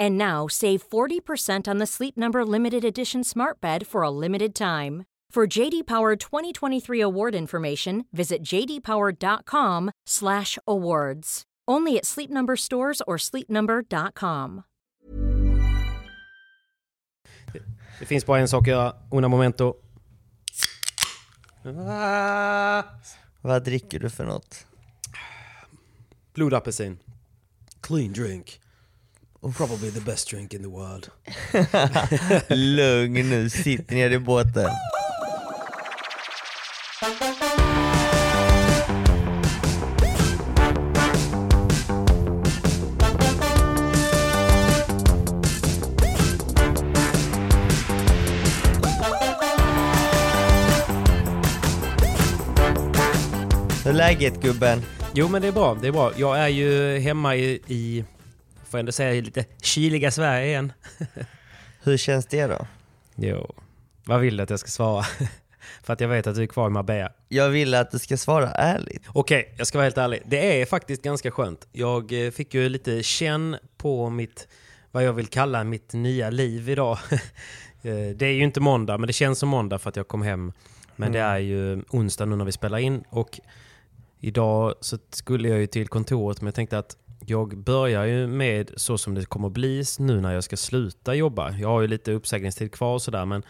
And now save 40% on the Sleep Number limited edition Smart Bed for a limited time. For JD Power 2023 award information, visit jdpower.com/awards. Only at Sleep Number stores or sleepnumber.com. Det finns bara en sak att göra. Una momento. Ah. Vad dricker du för något? Blodapelsin. Clean drink. Probably the best drink in the world. Lugn nu, sitt ner i båten. Hur är läget gubben? Jo men det är bra, det är bra. Jag är ju hemma i, i får jag ändå säga, lite kyliga Sverige igen. Hur känns det då? Jo, vad vill du att jag ska svara? För att jag vet att du är kvar i Marbella. Jag vill att du ska svara ärligt. Okej, jag ska vara helt ärlig. Det är faktiskt ganska skönt. Jag eh, fick ju lite känn på mitt, vad jag vill kalla mitt nya liv idag. Eh, det är ju inte måndag, men det känns som måndag för att jag kom hem. Men det är ju onsdag nu när vi spelar in och idag så skulle jag ju till kontoret men jag tänkte att jag börjar ju med så som det kommer bli nu när jag ska sluta jobba. Jag har ju lite uppsägningstid kvar och sådär men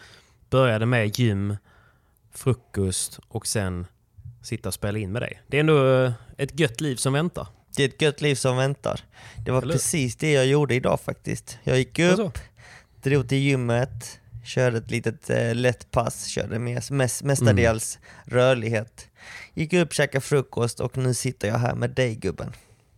började med gym, frukost och sen sitta och spela in med dig. Det är ändå eh, ett gött liv som väntar. Det är ett gött liv som väntar. Det var Eller precis det jag gjorde idag faktiskt. Jag gick upp, drog till gymmet, körde ett litet eh, lätt pass, körde mest, mestadels Mm. rörlighet. Gick upp, käkade frukost och nu sitter jag här med dig gubben.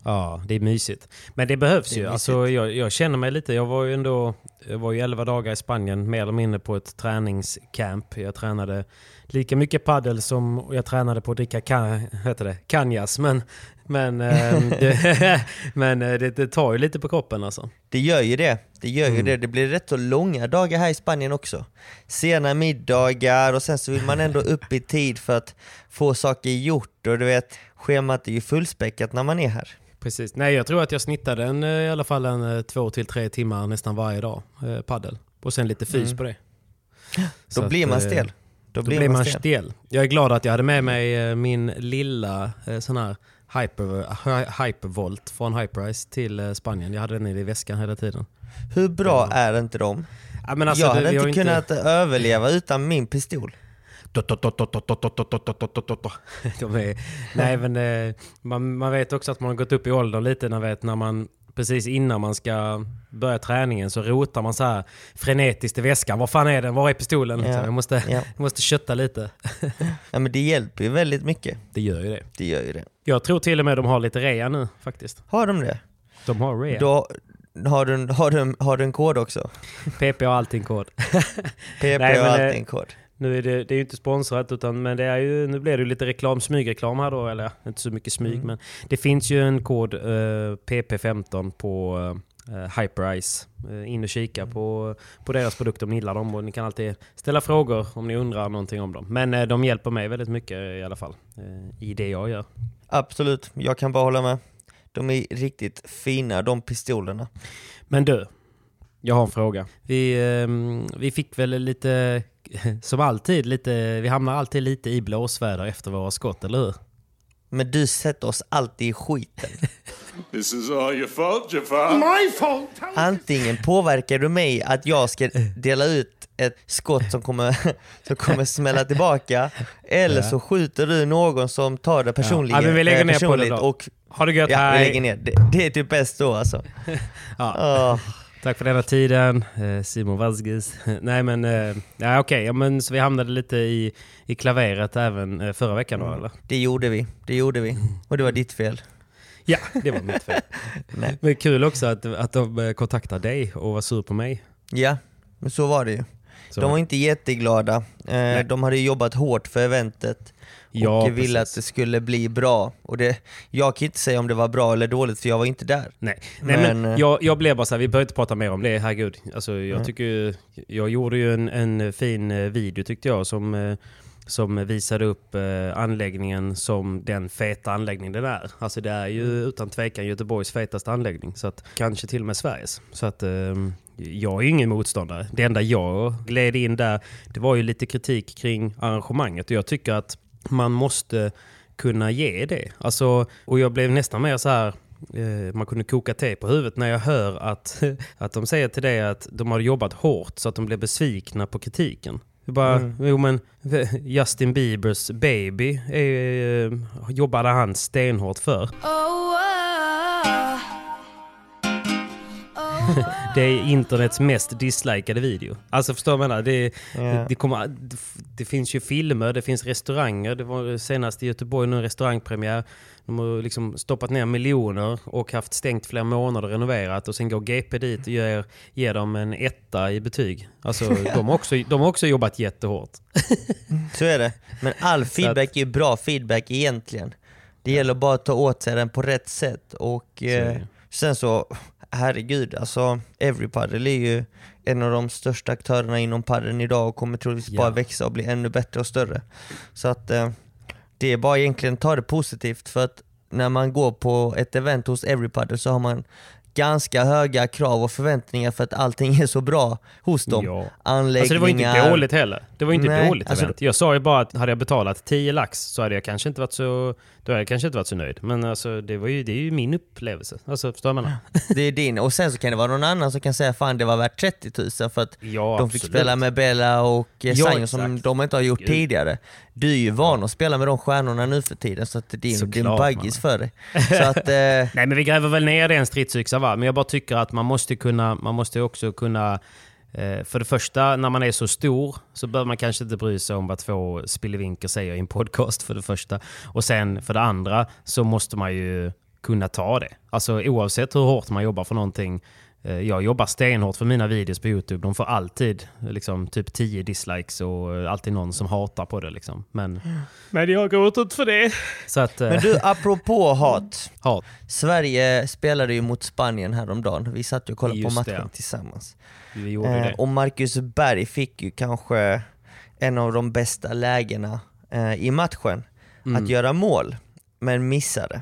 Ja, det är mysigt. Men det behövs Det ju. mysigt. Alltså, jag, jag känner mig lite, jag var ju ändå, jag var ju 11 dagar i Spanien mer eller mindre på ett träningscamp. Jag tränade lika mycket paddel som jag tränade på att dricka ka, heter det, canjas. Men, men, ehm, det, men eh, det, det tar ju lite på kroppen alltså. Det gör ju det. Det gör ju Mm. det. Det blir rätt så långa dagar här i Spanien också. Sena middagar och sen så vill man ändå upp i tid för att få saker gjort och du vet, schemat är ju fullspäckat när man är här. Precis. Nej, jag tror att jag snittade en, eh, i alla fall en eh, två till tre timmar nästan varje dag, eh, paddel. Och sen lite fys Mm. på det. Då Så blir att, man eh, stel. Då, Då blir man stel. Jag är glad att jag hade med mig min lilla eh, sån här hyper, hy- hypervolt från Hyperice till Spanien. Jag hade den i väskan hela tiden. Hur bra är inte de? Ja, alltså, jag hade inte kunnat överleva utan min pistol. De är, nej men man, man vet också att man har gått upp i åldern lite när, vet, när man precis innan man ska börja träningen så rotar man så här frenetiskt i väskan. Var fan är den? Var är pistolen? Ja, jag, måste, ja. jag måste kötta lite. Ja, men det hjälper ju väldigt mycket. Det gör ju det. Det gör ju det. Jag tror till och med de har lite rea nu faktiskt. Har de det? De har rea. Då har du, en- har, du, har du en kod också? PP har alltid en kod. PP Nej, har alltid en kod. Nu är det, det är ju inte sponsrat utan men det är ju, nu blir det ju lite reklam, smygreklam här då, eller inte så mycket smyg Mm. men det finns ju en kod eh, PP15 på eh, Hyperice. Eh, in och kika på, på deras produkter om ni gillar dem och ni kan alltid ställa frågor om ni undrar någonting om dem. Men eh, de hjälper mig väldigt mycket i alla fall eh, i det jag gör. Absolut, jag kan bara hålla med. De är riktigt fina de pistolerna. Men du, jag har en fråga. Vi, ehm, vi fick väl lite, som alltid, lite, vi hamnar alltid lite i blåsväder efter våra skott, eller hur? Men du sätter oss alltid i skiten. This is all your fault, Jafar. My fault? Antingen påverkar du mig att jag ska dela ut ett skott som kommer, som kommer smälla tillbaka, eller så skjuter du någon som tar det personligen, Ja, men vi lägger eh, ner på det då. och Ha det gött, ja, vi hej! lägger ner. Det, det är typ bäst då alltså. Ja. Åh. Tack för denna tiden, eh, Simon Vazges. Nej men, eh, ja, okej, ja, men så vi hamnade lite i, i klaveret även eh, förra veckan då eller? Det gjorde vi, det gjorde vi. Och det var ditt fel. Ja, det var mitt fel. Nej. Men kul också att, att de kontaktade dig och var sur på mig. Ja, men så var det ju. Så, De var inte jätteglada. Eh, de hade jobbat hårt för eventet och ja, ville att precis. det skulle bli bra. Och det, jag kan inte säga om det var bra eller dåligt för jag var inte där. Nej, Nej men, Men, eh, jag, jag blev bara så här, vi behöver inte prata mer om det, herregud. Alltså, jag, tycker, jag gjorde ju en, en fin eh, video tyckte jag som, eh, som visade upp eh, anläggningen som den feta anläggning den är. Alltså det är ju Mm. utan tvekan Göteborgs fetaste anläggning. Så att, kanske till och med Sveriges. Så att, eh, jag är ingen motståndare. Det enda jag gled in där, det var ju lite kritik kring arrangemanget. Och jag tycker att man måste kunna ge det. Alltså, och jag blev nästan mer så här eh, man kunde koka te på huvudet när jag hör att, att de säger till dig att de har jobbat hårt så att de blev besvikna på kritiken. Bara, Mm. jo men Justin Biebers baby eh, jobbade han stenhårt för. Det är internets mest dislikade video. Alltså förstår du vad? Det, Ja. det, kommer, det, det finns ju filmer, det finns restauranger. Det var senast i Göteborg nu en restaurangpremiär. De har liksom stoppat ner miljoner och haft stängt flera månader och renoverat och sen går GP dit och ger, ger dem en etta i betyg. Alltså de har också, de har också jobbat jättehårt. Så är det. Men all feedback är ju bra feedback egentligen. Det gäller bara att ta åt sig den på rätt sätt. Och eh, sen så, herregud, alltså Everypaddle är ju en av de största aktörerna inom paddeln idag och kommer troligtvis bara växa och bli ännu bättre och större. Så att eh, det är bara egentligen ta det positivt för att när man går på ett event hos Everypaddle så har man ganska höga krav och förväntningar för att allting är så bra hos dem. Ja. Anläggningar, Alltså det var inte dåligt heller. Det var inte Nej, dåligt alltså- event. Jag sa ju bara att hade jag betalat 10 lax så hade jag kanske inte varit så, då hade jag kanske inte varit så nöjd. Men alltså det, var ju, det är ju min upplevelse. Alltså förstår menar? Det är din, och sen så kan det vara någon annan som kan säga fan det var värt 30 000 för att Ja, de fick absolut. spela med Bella och eh, Ja, Sanjo som de inte har gjort Gud. tidigare. Du är ju van att spela med de stjärnorna nu för tiden så att det är en- baggis för dig. Så att, eh, Nej men vi gräver väl ner en stridsyxa va? Men jag bara tycker att man måste kunna, man måste också kunna eh, för det första, när man är så stor så bör man kanske inte bry sig om vad två spillevinker säger i en podcast för det första. Och sen för det andra så måste man ju kunna ta det. Alltså oavsett hur hårt man jobbar för någonting. Eh, Jag jobbar stenhårt för mina videos på YouTube. De får alltid liksom, typ 10 dislikes och eh, alltid någon som hatar på det. Liksom. Men, men jag går inte ut för det. Så att, eh, men du, apropå hat. hat. Sverige spelade ju mot Spanien häromdagen. Vi satt ju och kollade på Just matchen det. tillsammans. Vi gjorde Eh, det. och Marcus Berg fick ju kanske en av de bästa lägena eh, i matchen Mm. att göra mål, men missade.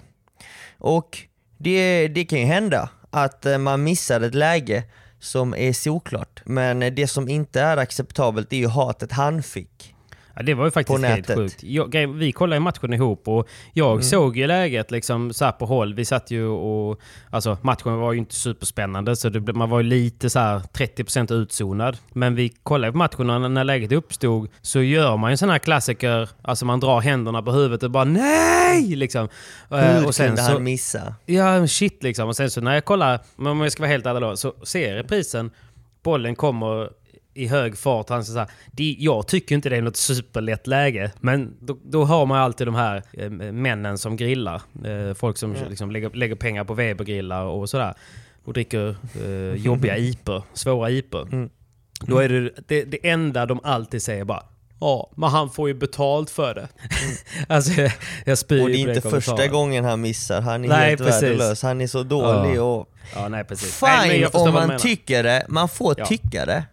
Och det, det kan ju hända att eh, man missar ett läge som är solklart, men eh, det som inte är acceptabelt är ju hatet han fick. Ja, det var ju faktiskt helt sjukt. Jag, vi kollade ju matchen ihop och jag Mm. såg ju läget liksom så här på håll. Vi satt ju och... Alltså matchen var ju inte superspännande så det, man var ju lite så här 30% utzonad. Men vi kollade på matchen och när, läget uppstod så gör man ju en sån här klassiker. Alltså man drar händerna på huvudet och bara NEJ! Liksom. Eh, Hur och sen kunde så, han missa? Ja, shit liksom. Och sen så när jag kollar, om jag ska vara helt ärlig då, så ser jag reprisen, bollen kommer i hög fart. Han säger så här, det, jag tycker inte det är något superlätt läge. Men då, då har man alltid de här eh, männen som grillar. Eh, folk som liksom lägger, lägger pengar på Webergrillar och sådär. Och dricker eh, jobbiga iper, svåra iper. Mm. Då är det, det det enda de alltid säger bara Ja, men han får ju betalt för det. alltså, jag spyr Och det är inte första gången han missar, han är Nej, helt precis. värdelös, han är så dålig Ja. och... Ja, nej precis. Nej, Fine jag förstår om man tycker det, man får Ja. tycka det.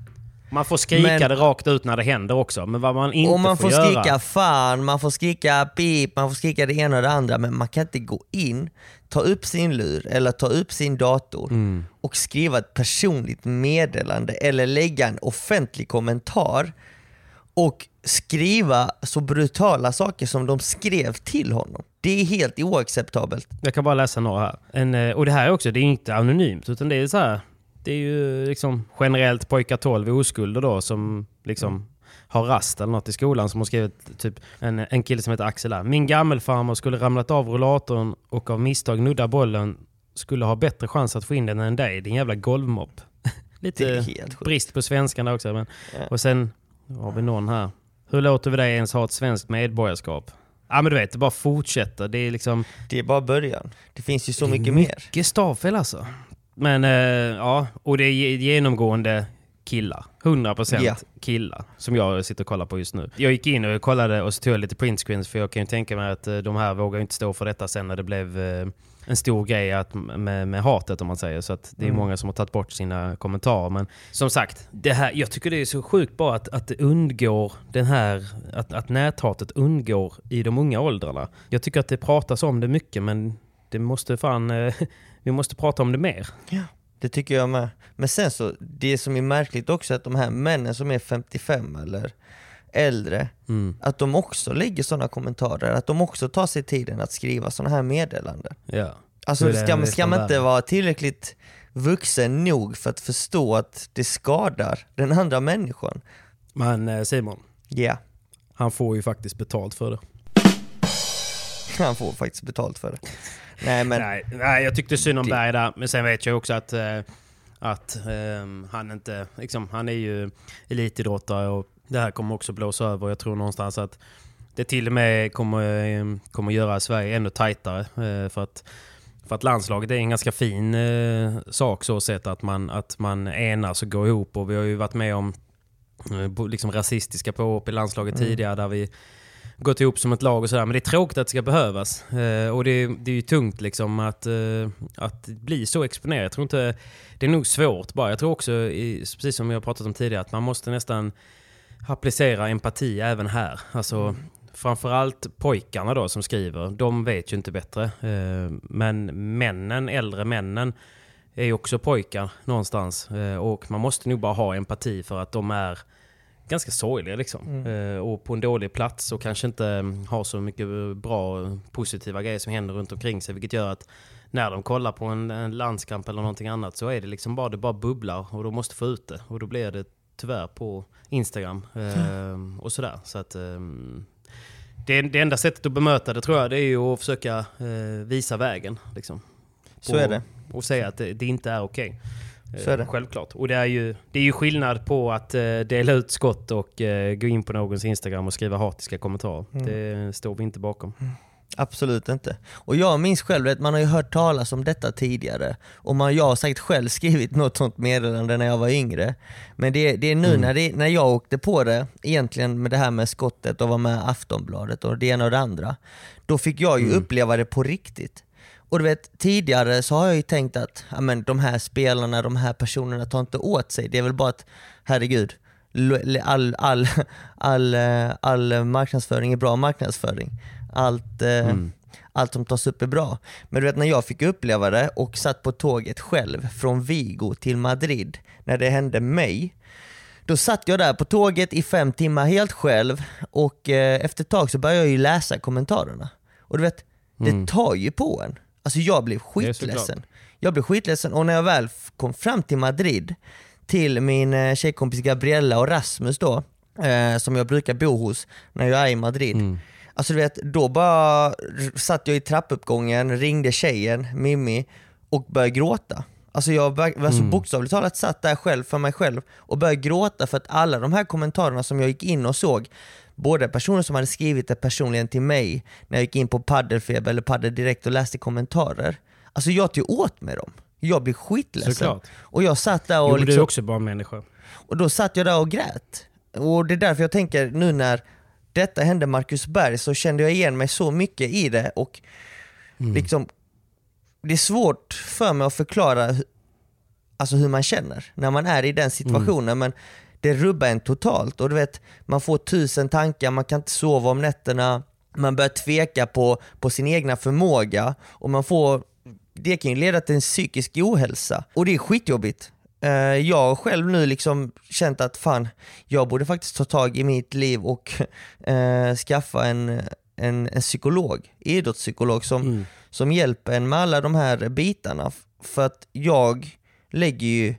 Man får skrika Men- det rakt ut när det händer också, men vad man inte och man får, får, göra... skrika fan, man får skrika pip, man får skrika det ena och det andra, men man kan inte gå in, ta upp sin lur eller ta upp sin dator Mm. och skriva ett personligt meddelande eller lägga en offentlig kommentar och skriva så brutala saker som de skrev till honom. Det är helt oacceptabelt. Jag kan bara läsa några här. En, eh, och det här är också, det är inte anonymt, utan det är så här. Det är ju liksom generellt pojkar 12 oskulder då som liksom har rast eller något i skolan som har skrivit typ en, en kille som heter Axel här. Min gammelfarmor skulle ramlat av rullatorn och av misstag nudda bollen skulle ha bättre chans att få in den än dig, din jävla golvmopp. Lite brist på svenskan där också. Men, Ja. Och sen har vi någon här. Hur låter vi dig ens ha ett svenskt medborgarskap? Ja men du vet, det bara fortsätter. Det är liksom... Det är bara början. Det finns ju så Det är mycket mer. Mycket stavfel alltså. Men eh, ja, och det är ge- genomgående killar. 100% Ja. killar som jag sitter och kollar på just nu. Jag gick in och kollade och så tog jag lite printscreens för jag kan ju tänka mig att eh, de här vågar inte stå för detta sen när det blev eh, en stor grej att, med, med hatet om man säger. Så att det är Mm. många som har tagit bort sina kommentarer. Men som sagt, det här, jag tycker det är så sjukt bara att, att det undgår den här, att, att näthatet undgår i de unga åldrarna. Jag tycker att det pratas om det mycket men det måste fan, eh, vi måste prata om det mer. Det tycker jag med. Men sen så, det som är märkligt också är att de här männen som är 55 eller äldre, Mm. att de också lägger sådana kommentarer, att de också tar sig tiden att skriva sådana här meddelanden. Ja. Alltså Så det ska, man- ska man inte vara tillräckligt vuxen nog för att förstå att det skadar den andra människan? Men eh, Simon, Ja, han får ju faktiskt betalt för det. han får faktiskt betalt för det. Nej men, Nej, nej, jag tyckte synd om Det- Berg där, men sen vet jag också att, eh, att ehm, han inte, liksom, han är ju elitidrottare och det här kommer också blåsa över. Jag tror någonstans att det till och med kommer, eh, kommer göra Sverige ännu tajtare. Eh, för, att, för att landslaget är en ganska fin eh, sak så sett att man, att man enas och går ihop. Och vi har ju varit med om liksom rasistiska påhopp i landslaget tidigare där vi gått ihop som ett lag och sådär. Men det är tråkigt att det ska behövas. Eh, och det, det är ju tungt liksom att, eh, att bli så exponerad. Jag tror inte... Det är nog svårt bara. Jag tror också, i, precis som jag pratat om tidigare, att man måste nästan applicera empati även här. Alltså, Framförallt pojkarna då som skriver, de vet ju inte bättre. Eh, men männen, äldre männen, är ju också pojkar någonstans. Eh, och man måste nog bara ha empati för att de är ganska sorgliga liksom. Eh, och på en dålig plats och kanske inte mm, har så mycket bra positiva grejer som händer runt omkring sig. Vilket gör att när de kollar på en, en landskamp eller någonting annat så är det liksom bara, det bara bubblar och de måste få ut det. Och då blir det tyvärr på Instagram eh, och sådär. Så att, ehm, det, det enda sättet att bemöta det tror jag det är ju att försöka eh, visa vägen. Liksom. så är det. Och säga att det, det inte är okej. Eh, Så är det. Självklart. Och det är, ju, det är ju skillnad på att eh, dela ut skott och eh, gå in på någons Instagram och skriva hatiska kommentarer. Mm. Det står vi inte bakom. Absolut inte. Och jag minns själv att man har ju hört talas om detta tidigare. Och man, jag har säkert själv skrivit något sånt meddelande när jag var yngre. Men det, det är nu när, det, när jag åkte på det, egentligen med det här med skottet och var med Aftonbladet och det ena och det andra. Då fick jag ju uppleva det på riktigt. Och du vet, tidigare så har jag ju tänkt att ja, men, de här spelarna, de här personerna tar inte åt sig. Det är väl bara att, herregud, all, all, all, eh, all marknadsföring är bra marknadsföring. Allt, eh, allt som tas upp är bra. Men du vet när jag fick uppleva det och satt på tåget själv från Vigo till Madrid, när det hände mig, då satt jag där på tåget i fem timmar helt själv och eh, efter ett tag så började jag ju läsa kommentarerna. Och du vet, det tar ju på en. Alltså jag blev skitledsen. Jag blev skitledsen och när jag väl kom fram till Madrid, till min eh, tjejkompis Gabriella och Rasmus då, eh, som jag brukar bo hos när jag är i Madrid. Alltså du vet, då bara satt jag i trappuppgången, ringde tjejen, Mimmi, och började gråta. Alltså jag bör- alltså bokstavligt talat satt där själv för mig själv och började gråta för att alla de här kommentarerna som jag gick in och såg, både personer som hade skrivit det personligen till mig när jag gick in på Paddelfeber eller Paddel Direkt och läste kommentarer. Alltså jag tog åt mig dem. Jag blev skitledsen. Såklart. Och jag satt där och Jo, men du är liksom, också bara människa. och då satt jag där och grät. och det är därför jag tänker nu när detta hände Marcus Berg så kände jag igen mig så mycket i det och Mm. liksom det är svårt för mig att förklara alltså hur man känner när man är i den situationen men det rubbar en totalt. Och du vet man får tusen tankar, man kan inte sova om nätterna, man börjar tveka på, på sin egna förmåga. Och man får det kan ju leda till en psykisk ohälsa. Och det är skitjobbigt. Eh, Jag har själv nu liksom känt att fan, jag borde faktiskt ta tag i mitt liv och eh, skaffa en, en, en psykolog, idrottspsykolog som, som hjälper en med alla de här bitarna. För att jag lägger ju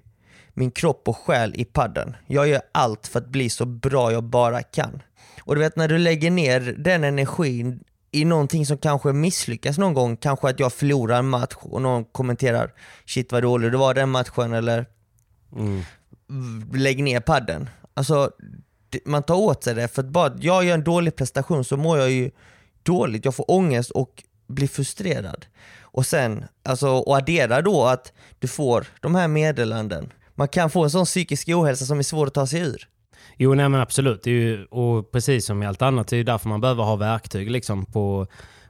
min kropp och själ i padden. Jag gör allt för att bli så bra jag bara kan. Och du vet när du lägger ner den energin i någonting som kanske misslyckas någon gång, kanske att jag förlorar en match och någon kommenterar shit vad dålig du var den matchen eller Mm. lägg ner padden. Alltså man tar åt sig det för att bara att jag gör en dålig prestation så mår jag ju dåligt, jag får ångest och blir frustrerad. Och sen, alltså och addera då att du får de här meddelanden. Man kan få en sån psykisk ohälsa som är svår att ta sig ur. Jo, nej men absolut. Det är ju, och precis som i allt annat, det är ju därför man behöver ha verktyg liksom, på,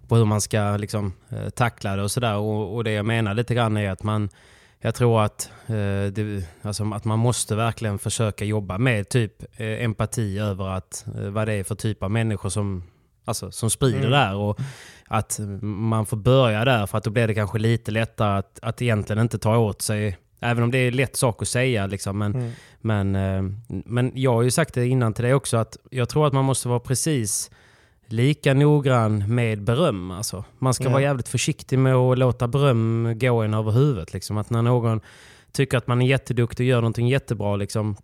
på hur man ska liksom, eh, tackla det och sådär. Och, och det jag menar lite grann är att man, jag tror att, eh, det, alltså, att man måste verkligen försöka jobba med typ eh, empati över att, eh, vad det är för typ av människor som, alltså, som sprider det här. Och att man får börja där för att då blir det kanske lite lättare att, att egentligen inte ta åt sig Även om det är lätt sak att säga. Liksom, men, men, eh, men jag har ju sagt det innan till dig också att jag tror att man måste vara precis lika noggrann med beröm. Alltså. Man ska Ja. vara jävligt försiktig med att låta beröm gå en över huvudet. Liksom. Att när någon tycker att man är jätteduktig och gör någonting jättebra, liksom,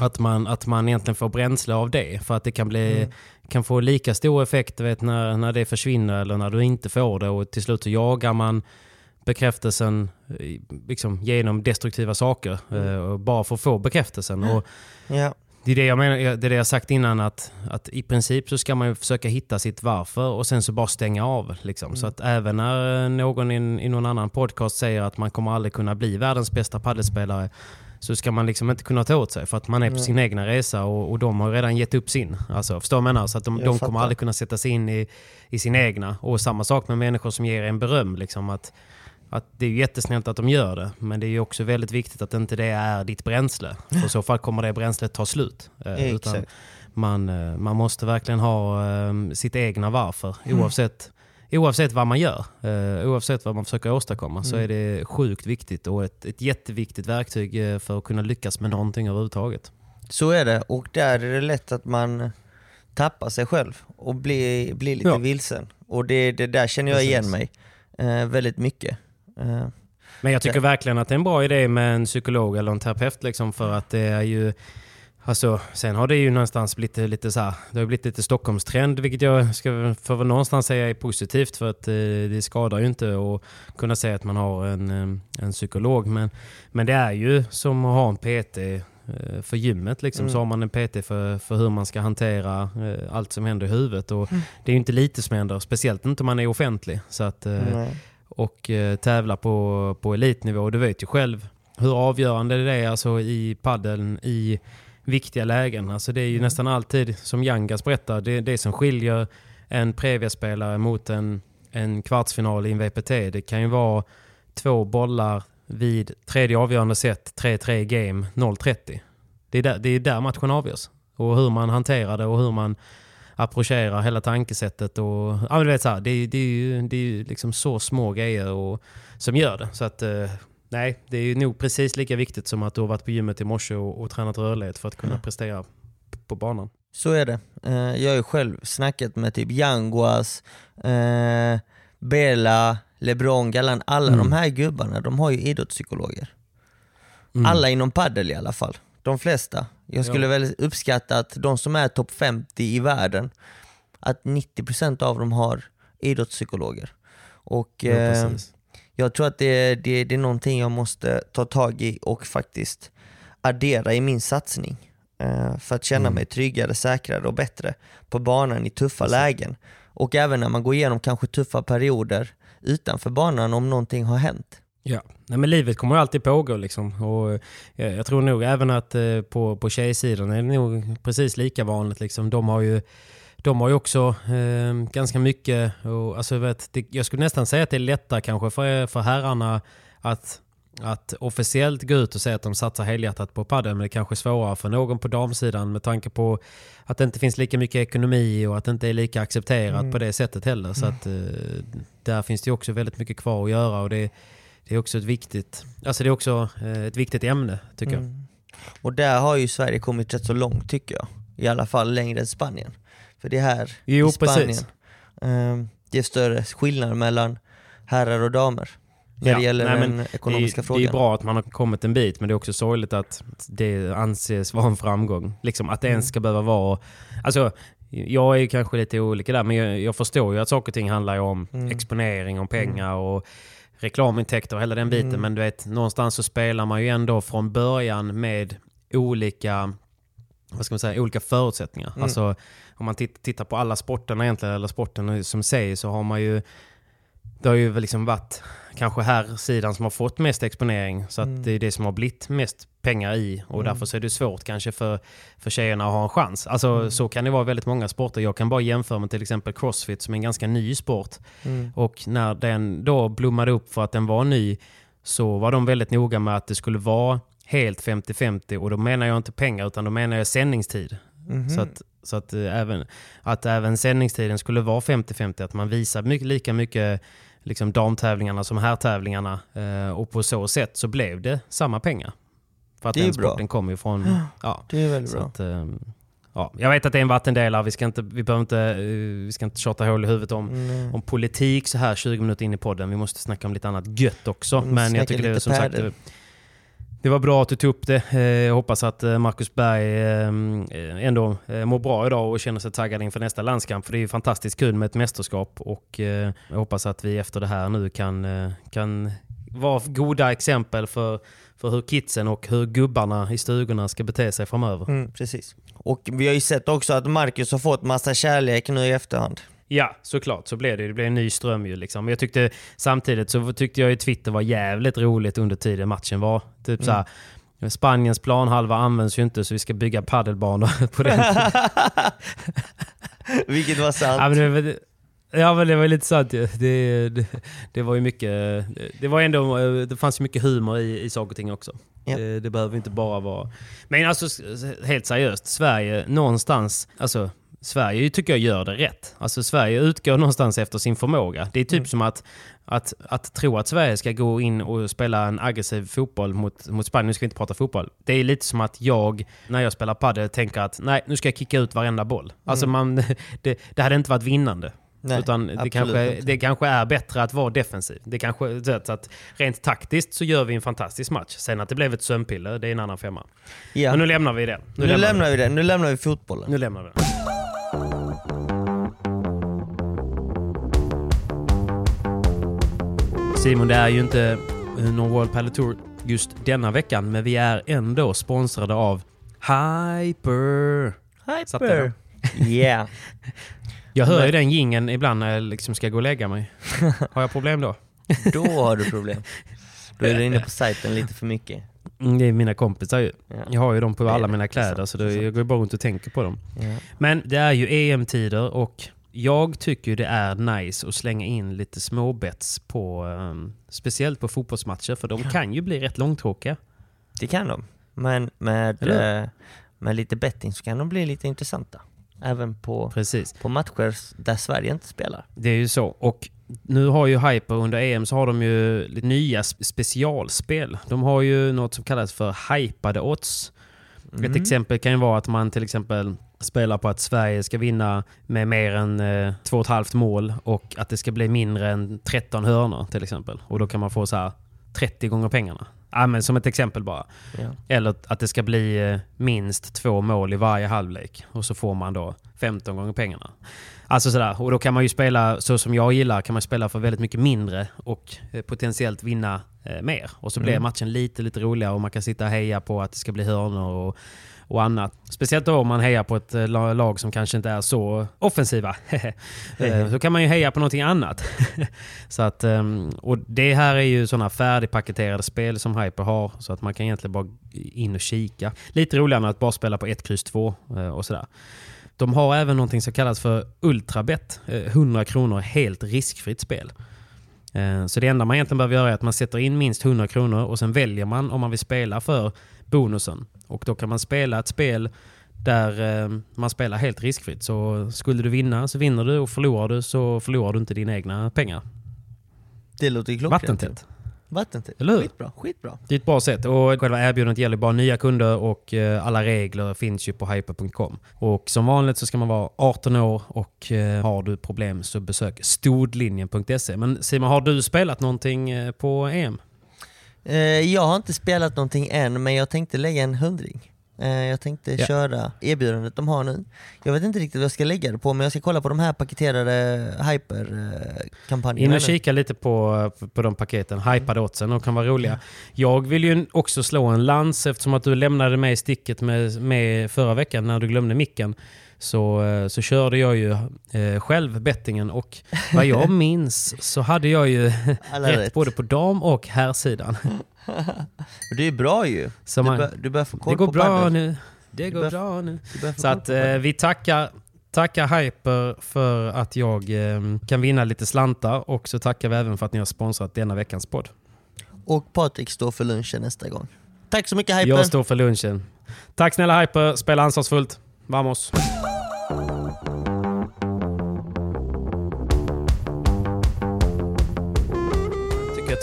att, man, att man egentligen får bränsle av det. För att det kan, bli, kan få lika stor effekt vet, när, när det försvinner eller när du inte får det. Och till slut så jagar man bekräftelsen eh, liksom, genom destruktiva saker. eh, Och bara för att få bekräftelsen. Och Ja. det är det jag menar, det är det jag sagt innan att, att i princip så ska man ju försöka hitta sitt varför och sen så bara stänga av. Liksom. Så att även när någon i, i någon annan podcast säger att man kommer aldrig kunna bli världens bästa paddelspelare så ska man liksom inte kunna ta åt sig för att man är på sin egna resa och, och de har redan gett upp sin. Alltså, förstår du vad jag menar? Så att de, de kommer aldrig kunna sätta sig in i, i sin egna. Och samma sak med människor som ger en beröm. Liksom, att, att det är jättesnällt att de gör det, men det är också väldigt viktigt att inte det är ditt bränsle. För i så fall kommer det bränslet ta slut. Eh, utan man, eh, man måste verkligen ha eh, sitt egna varför. Mm. Oavsett, oavsett vad man gör, eh, oavsett vad man försöker åstadkomma, så Mm. är det sjukt viktigt och ett, ett jätteviktigt verktyg eh, för att kunna lyckas med någonting överhuvudtaget. Så är det och där är det lätt att man tappar sig själv och blir, blir lite Ja. vilsen. Och det, det där känner jag igen Precis. mig eh, väldigt mycket. Eh, Men jag tycker verkligen att det är en bra idé med en psykolog eller en terapeut liksom för att det är ju Alltså, sen har det ju någonstans blivit lite så här, det har blivit lite Stockholmstrend vilket jag ska för väl någonstans säga är positivt för att eh, det skadar ju inte att kunna säga att man har en, eh, en psykolog. Men, men det är ju som att ha en PT för gymmet. Liksom. Så har man en PT för, för hur man ska hantera eh, allt som händer i huvudet. Och Det är ju inte lite som händer, speciellt inte om man är offentlig. Så att, eh. Och eh, tävla på, på elitnivå. Du vet ju själv hur avgörande det är alltså, i paddeln i viktiga lägen. Alltså, det är ju nästan alltid, som Jangas berättar, det, det som skiljer en Previa-spelare mot en, en kvartsfinal i en VPT. Det kan ju vara två bollar vid tredje avgörande set, 3-3 game, 0-30. Det är, där, det är där matchen avgörs. Och hur man hanterar det och hur man approcherar hela tankesättet. Och, ja, men vet, så här, det, är- det är ju, det är ju liksom så små grejer och, som gör det. Så att, eh, nej, det är ju nog precis lika viktigt som att du har varit på gymmet i morse och, och tränat rörlighet för att kunna prestera p- på banan. Så är det. Eh, jag har ju själv snackat med typ Yanguas, eh, Bela, LeBron, Galan, alla de här gubbarna, de har ju idrottspsykologer. Alla inom paddel i alla fall. De flesta. Jag skulle Ja. väl uppskatta att de som är topp 50 i världen, att 90% av dem har idrottspsykologer. Och Ja, eh, precis. jag tror att det, det, det är någonting jag måste ta tag i och faktiskt addera i min satsning. eh, För att känna mig tryggare, säkrare och bättre på banan i tuffa lägen. Och även när man går igenom kanske tuffa perioder utanför banan om någonting har hänt. Ja, Nej, men livet kommer alltid pågå liksom. Och jag, jag tror nog även att eh, på, på tjejsidan är det nog precis lika vanligt. Liksom. De har ju de har ju också eh, ganska mycket, och, alltså, vet, det, jag skulle nästan säga att det är lättare kanske för, för herrarna att, att officiellt gå ut och säga att de satsar helhjärtat på padel men det kanske är svårare för någon på damsidan med tanke på att det inte finns lika mycket ekonomi och att det inte är lika accepterat mm. på det sättet heller. Så mm. att eh, där finns det också väldigt mycket kvar att göra och det, det är också ett viktigt, alltså det är också eh, ett viktigt ämne tycker mm. jag. Och där har ju Sverige kommit rätt så långt tycker jag. I alla fall längre än Spanien. För det är här jo, i Spanien precis. Ehm, det är större skillnad mellan herrar och damer. När det gäller nej, den ekonomiska det, frågan. Det är bra att man har kommit en bit men det är också sorgligt att det anses vara en framgång. Liksom att det ens mm. ska behöva vara... Alltså, jag är ju kanske lite olika där men jag, jag förstår ju att saker och ting handlar om mm. exponering, om pengar mm. och reklamintäkter och hela den biten. Mm. Men du vet, någonstans så spelar man ju ändå från början med olika vad ska man säga, olika förutsättningar. Mm. Alltså, om man tittar på alla sporterna egentligen, eller sporten som säger så har man ju det har ju liksom varit kanske här sidan som har fått mest exponering. Så att mm. det är det som har blivit mest pengar i. Och mm. därför så är det svårt kanske för, för tjejerna att ha en chans. Alltså mm. så kan det vara väldigt många sporter. Jag kan bara jämföra med till exempel Crossfit som är en ganska ny sport. Mm. Och när den då blommade upp för att den var ny så var de väldigt noga med att det skulle vara helt 50-50 och då menar jag inte pengar utan då menar jag sändningstid. Mm -hmm. Så, att, så att, äh, även, att även sändningstiden skulle vara 50-50, att man visar mycket, lika mycket liksom damtävlingarna som herrtävlingarna eh, och på så sätt så blev det samma pengar. För att den sporten kommer ju från... Ja, det är väldigt bra. Att, eh, ja, jag vet att det är en vattendelare, vi ska inte, vi behöver inte, uh, vi ska inte tjata hål i huvudet om, mm. om politik så här 20 minuter in i podden. Vi måste snacka om lite annat gött också. Mm, Men jag tycker det är som sagt det var bra att du tog upp det. Eh, jag hoppas att eh, Marcus Berg eh, ändå mår bra idag och känner sig taggad inför nästa landskamp. För det är ju fantastiskt kul med ett mästerskap och jag hoppas att vi efter det här nu kan, kan vara goda exempel för, för hur kidsen och hur gubbarna i stugorna ska bete sig framöver. Mm, precis. Och vi har ju sett också att Marcus har fått massa kärlek nu i efterhand. Ja, såklart. Så blev det. Det blev en ny ström ju. Liksom. Jag tyckte, samtidigt så tyckte jag ju Twitter var jävligt roligt under tiden matchen var. Typ mm. så Spaniens planhalva används ju inte så vi ska bygga paddelbanor på den Vilket var sant. Ja men, det, ja men det var lite sant det, det, det, var ju mycket, det var ändå, det fanns ju mycket humor i, i saker och ting också. Ja. Det, det behöver inte bara vara... Men alltså helt seriöst, Sverige någonstans, alltså Sverige tycker jag gör det rätt. Alltså Sverige utgår någonstans efter sin förmåga. Det är typ mm. som att, att, att tro att Sverige ska gå in och spela en aggressiv fotboll mot, mot Spanien. Nu ska vi inte prata fotboll. Det är lite som att jag, när jag spelar padel, tänker att nej, nu ska jag kicka ut varenda boll. Alltså mm. man, det, det hade inte varit vinnande. Nej, Utan det kanske, det kanske är bättre att vara defensiv. Det kanske, så att rent taktiskt så gör vi en fantastisk match. Sen att det blev ett sömnpiller, det är en annan femma. Ja. Men nu lämnar vi det. Nu, nu lämnar, lämnar vi det. Nu lämnar vi fotbollen. Nu lämnar vi det. Simon, det är ju inte någon World Padel Tour just denna veckan, men vi är ändå sponsrade av Hyper. Hyper! Yeah. jag hör ju den gingen ibland när jag liksom ska gå och lägga mig. Har jag problem då? då har du problem. Då är du inne på sajten lite för mycket. Mm, det är mina kompisar ju. Ja. Jag har ju dem på alla mina kläder så det, jag går bara runt och tänker på dem. Ja. Men det är ju EM-tider och jag tycker det är nice att slänga in lite småbets på, um, speciellt på fotbollsmatcher, för de kan ju bli rätt långtråkiga. Det kan de. Men med, uh, med lite betting så kan de bli lite intressanta. Även på, Precis. på matcher där Sverige inte spelar. Det är ju så. Och nu har ju Hyper under EM så har de ju lite nya specialspel. De har ju något som kallas för hypade odds. Mm. Ett exempel kan ju vara att man till exempel spelar på att Sverige ska vinna med mer än eh, 2,5 mål och att det ska bli mindre än 13 hörnor till exempel. Och då kan man få så här 30 gånger pengarna. Ja, men som ett exempel bara. Ja. Eller att det ska bli eh, minst två mål i varje halvlek och så får man då 15 gånger pengarna. Alltså sådär. Och då kan man ju spela, så som jag gillar, kan man spela för väldigt mycket mindre och eh, potentiellt vinna eh, mer. Och så blir mm. matchen lite, lite roligare och man kan sitta och heja på att det ska bli hörnor och och annat. Speciellt då om man hejar på ett eh, la- lag som kanske inte är så offensiva. Eh, så kan man ju heja på någonting annat. så att, ehm, och det här är ju sådana färdigpaketerade spel som Hyper har, så att man kan egentligen bara in och kika. Lite roligare än att bara spela på 1, kryss 2 eh, och sådär. De har även någonting som kallas för Ultrabet. Eh, 100 kronor helt riskfritt spel. Eh, Så det enda man egentligen behöver göra är att man sätter in minst 100 kronor och sen väljer man om man vill spela för bonusen. Och då kan man spela ett spel där eh, man spelar helt riskfritt. Så skulle du vinna så vinner du och förlorar du så förlorar du inte dina egna pengar. Det låter ju klockrent. Vattentätt. Vattentätt. Eller hur? Skitbra, skitbra. Det är ett bra sätt och själva erbjudandet gäller bara nya kunder och eh, alla regler finns ju på hyper.com. Och som vanligt så ska man vara 18 år och eh, har du problem så besök stodlinjen.se. Men Simon, har du spelat någonting på EM? Eh, jag har inte spelat någonting än, men jag tänkte lägga en hundring. Eh, jag tänkte Ja. köra erbjudandet de har nu. Jag vet inte riktigt vad jag ska lägga det på, men jag ska kolla på de här paketerade hyper-kampanjerna. In och kika lite på, på de paketen. Hypade oddsen, de kan vara roliga. Jag vill ju också slå en lans eftersom att du lämnade mig i sticket med, med förra veckan när du glömde micken. Så, eh, så körde jag ju eh, själv bettingen och vad jag minns så hade jag ju rätt, rätt. både på dam och herrsidan. Det är bra ju. Så Du, man, bör, du börjar få koll det går på bra nu. Det går bör- bra nu. Så att eh, vi tackar, tackar Hyper för att jag eh, kan vinna lite slantar och så tackar vi även för att ni har sponsrat denna veckans podd. Och Patrik står för lunchen nästa gång. Tack så mycket Hyper! Jag står för lunchen. Tack snälla Hyper, spela ansvarsfullt. Vamos!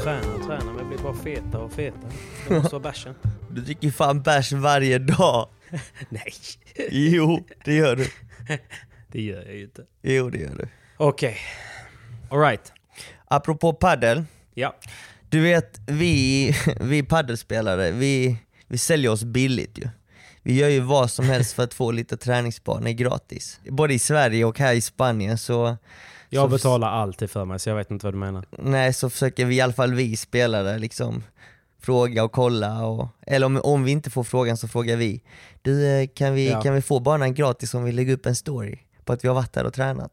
Tränar och tränar men jag blir bara fetare och fetare. Det måste vara bärsen. Du dricker fan bärs varje dag. Nej, Jo, det gör du. det gör jag ju inte. Jo, det gör du. Okej. Alright. Apropå paddel. Ja. Du vet, vi, vi paddelspelare, vi, vi säljer oss billigt ju. Vi gör ju vad som helst för att få lite träningsbanor gratis. Både i Sverige och här i Spanien så, Jag betalar alltid för mig så jag vet inte vad du menar. nej, så försöker vi i alla fall vi spelare liksom fråga och kolla. Och, eller om, om vi inte får frågan så frågar vi. Du, eh, kan vi, Ja. kan vi få banan gratis om vi lägger upp en story på att vi har varit här och tränat?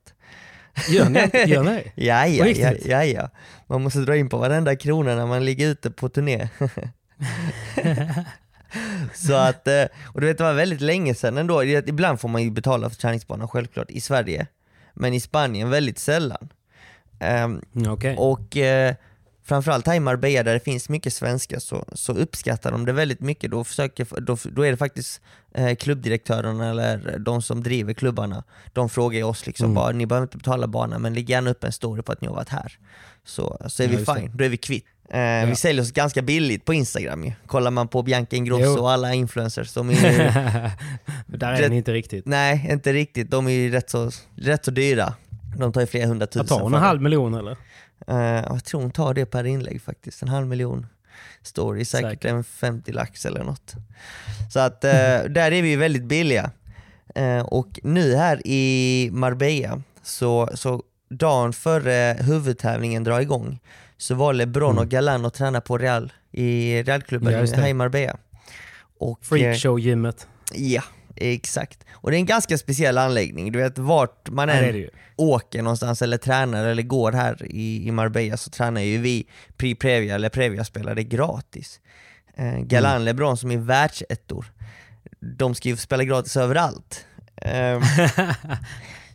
Gör ni? Gör ni? Ja, ja, ja, ja, ja. Man måste dra in på varenda krona när man ligger ute på turné. Så att, eh, och du vet det var väldigt länge sedan ändå, ibland får man ju betala för träningsbanan självklart i Sverige, men i Spanien väldigt sällan. Ehm, Mm, Okej. och eh, framförallt här i Marbella där det finns mycket svenskar så, så uppskattar de det väldigt mycket. Då, försöker, då, då är det faktiskt eh, klubbdirektörerna eller de som driver klubbarna, de frågar oss liksom Mm. bara, ni behöver inte betala banan men lägg gärna upp en story på att ni har varit här. Så, så är Ja, vi just det. fine, då är vi kvitt. Eh, Vi säljer oss ganska billigt på Instagram ju. Kollar man på Bianca Ingrosso Jo. och alla influencers, de är ju, Där är det- ni inte riktigt. nej inte riktigt, de är ju rätt så, rätt så dyra. De tar ju flera hundratusen. Tar hon en halv miljon eller? Eh, jag tror hon tar det per inlägg faktiskt, en halv miljon story, säkert, Säkert. en 50 lax eller något. Så att eh, där är vi ju väldigt billiga. Eh, och nu här i Marbella, så, så dagen före huvudtävlingen drar igång, så var LeBron och Galan och tränade på Real, i Realklubben Mm. Ja, i Marbella. Och, eh, Freakshow-gymmet. Ja, exakt. Och det är en ganska speciell anläggning. Du vet vart man är än åker någonstans eller tränar eller går här i, i Marbella så tränar ju vi Pri-Previa eller Previa-spelare gratis. Eh, Galan Mm. LeBron som är världsettor, de ska ju spela gratis överallt. Ehm,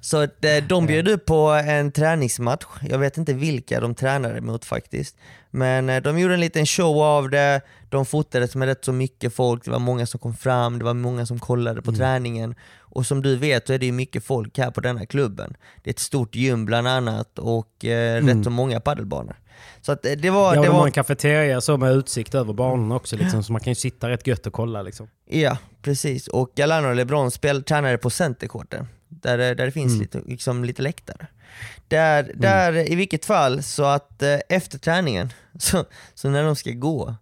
så att, eh, de bjöd upp på en träningsmatch, jag vet inte vilka de tränade mot faktiskt. Men eh, de gjorde en liten show av det, de fotades med rätt så mycket folk, det var många som kom fram, det var många som kollade på träningen. Och som du vet så är det ju mycket folk här på denna klubben. Det är ett stort gym bland annat och eh, rätt så många paddelbanor. Så att, eh, det var... Ja, det de har var en kafeteria så med utsikt över banorna också liksom, så man kan ju sitta rätt gött och kolla liksom. Ja, precis. Och Galano och LeBron spel, tränade på centercourten, där, där det finns lite, liksom, lite läktare. Där, där i vilket fall, så att eh, efter träningen, så, så när de ska gå,